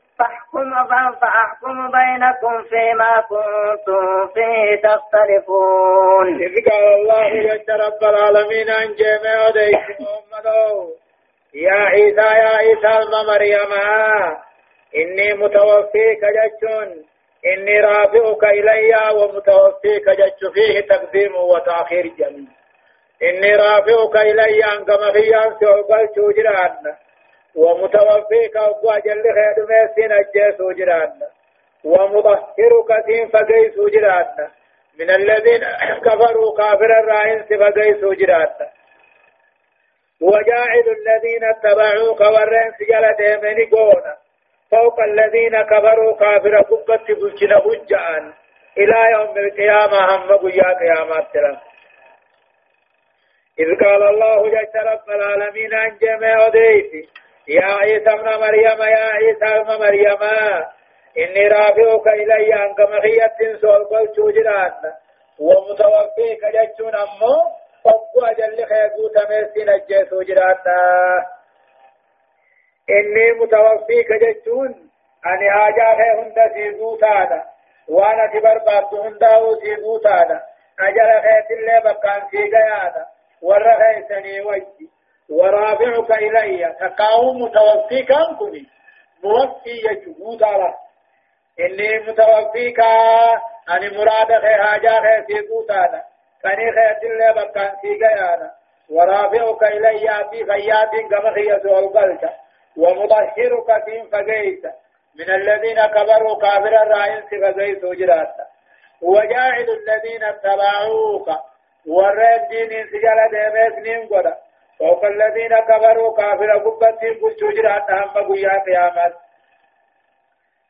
فاحكم فأحكم بينكم فيما كنتم فيه تختلفون. قال الله جل رب العالمين أن جميع يا عيسى يا عيسى ابن مريم إني متوفيك جج إني رافعك إلي ومتوفيك جج فيه تقديم وتأخير جميل. إني رافعك إلي أنك مخيان سيقبل شجران ومتوفيك أبو أجل خير ميسين أجيس وجران. ومطهرك سين فقيس وجران. من الذين [COUGHS] كفروا كافر الرائن فقيس وجران. وجاعل الذين اتبعوك ورين سجل ديمني فوق الذين كفروا كافر قبت بلشنا هجعان إلى يوم القيامة هم قيا قيامات تلم إذ قال الله جل رب العالمين عن جميع ديتي يا عيسى ابن مريم يا عيسى ابن مريم. إني رافعك إلي أنك مخية سول قل شوجران ومتوفيك جتون أمو فقو أجل خيقو تميسين الجيسو جرانا إني متوفيك جتون أني آجا خي هند سيزو تانا وأنا تبر بابت هنداو سيزو تانا أجل خيت اللي بقان سيغيانا ورخي سني وجي. ورافعك إلي. تقاوم متوفيك أنكني موفي يجهود على إني متوفيك أني مراد خي حاجة خي سيقوتانا كني خي تلي بكان سيقيانا ورافعك إلي في خيات كما خي سؤال قلت ومطهرك فين فقيت. من الذين كبروا كافر الرائن سفقيت وجراتا وجاعل الذين اتبعوك. ورد دين سجل ديميس نين فوق الذين كفروا كافر قبتهم كل شجرات هم قيا قيامات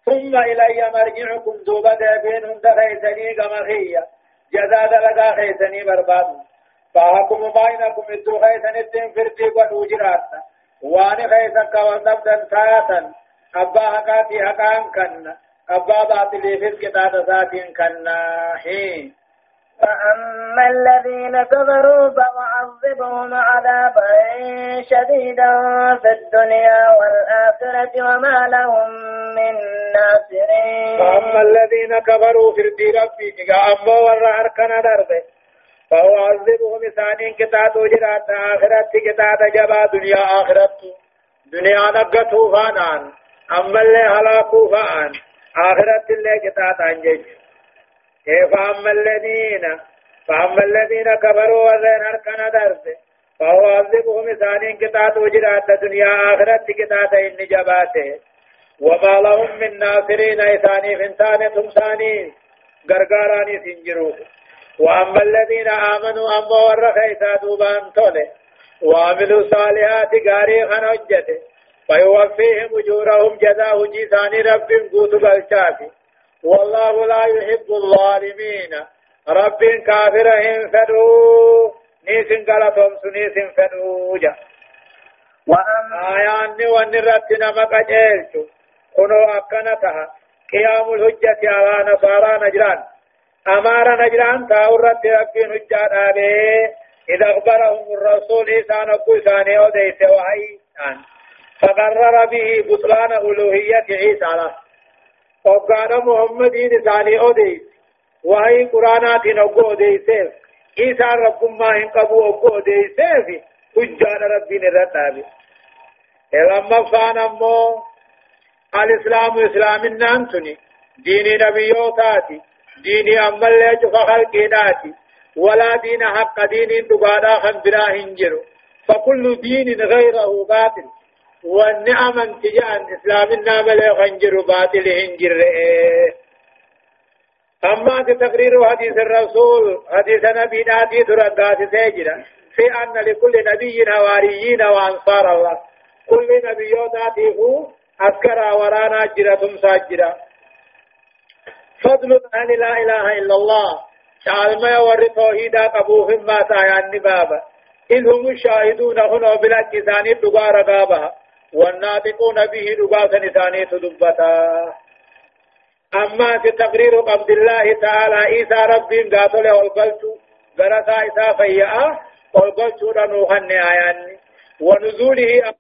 ثم إلي مرجعكم دوبا دابين هند خيسني كما خيا. جزاد لغا خيسني برباد. فأحكم بينكم ادو خيسن الدين فردي قد وان خيسن كوانبدا ساتا أبا حقاتي حقان كن. أبا باطلي فسك تاتا ساتين كن. حين. فأما الذين كفروا فأعذبهم عذابا شديدا في الدنيا والآخرة وما لهم من ناصرين. فأما الذين كفروا في الدين ربي أما ورا أركنا دربه فهو عذبهم ثانين كتاب جرات آخرت كتاب جبا دنيا آخرت دنيا نقته فانان أما اللي هلاكوا فآن آخرت اللي كتاب أنجج كيف أما الذين فأما الذين كفروا ورين أركنا دربه فهو عذبهم ثانين كتاب جرات دنيا آخرت كتاب إن جباته. وما لهم من ناصرين إثاني فنتان تمساني غرغاراني سنجروه وأما الذين آمنوا أما ورخ إسا دوبان توله وعملوا الصالحات غاري خنجته فيوفيهم أجورهم جزاء جيسان رب قوت بالشافي والله لا يحب الظالمين. رب كافرهم فدو. نيسن قلتهم سنيسن فدو. جا. وأما آيان ونرتنا مقجلت كنو أكنتها. قيام الحجة على نصارى نجران. أمار نجران تاورت ربين حجة آبه إذا أخبرهم الرسول إسان أكو إساني أوديس وحي. فقرر به بطلان ألوهية عيسى. له وقال محمد إساني أوديس وحي قرآنات نقو أوديسيف عيسى ربكم ما هنقبو أكو أوديسيف حجة ربين الرتابه لما فان أمو الإسلام إسلام النانتني دين نبيوتاتي دين أما اللي جف خلقيناتي ولا دين حق دين دقانا خنبرا هنجر فكل دين غيره باطل والنعم انتجان إسلام النام اللي خنجر باطل هنجر أما تقرير حديث الرسول حديث نبي ناتي ترقات سيجرا في أن لكل نبي هواريين وأنصار الله. كل نبيوتاته أذكر ورانا جرة ساجرة فضل أن لا إله إلا الله. شعال ما يوري توحيدا قبوه ما تايان بابا إذ هم الشاهدون هنا بلا كساني دقا رقابها والناطقون به دقا سنساني تدبتا أما في تقرير عبد الله تعالى إيسى رب قاتل والقلت غرسا إيسى فيئة والقلت رنوخن آيان ونزوله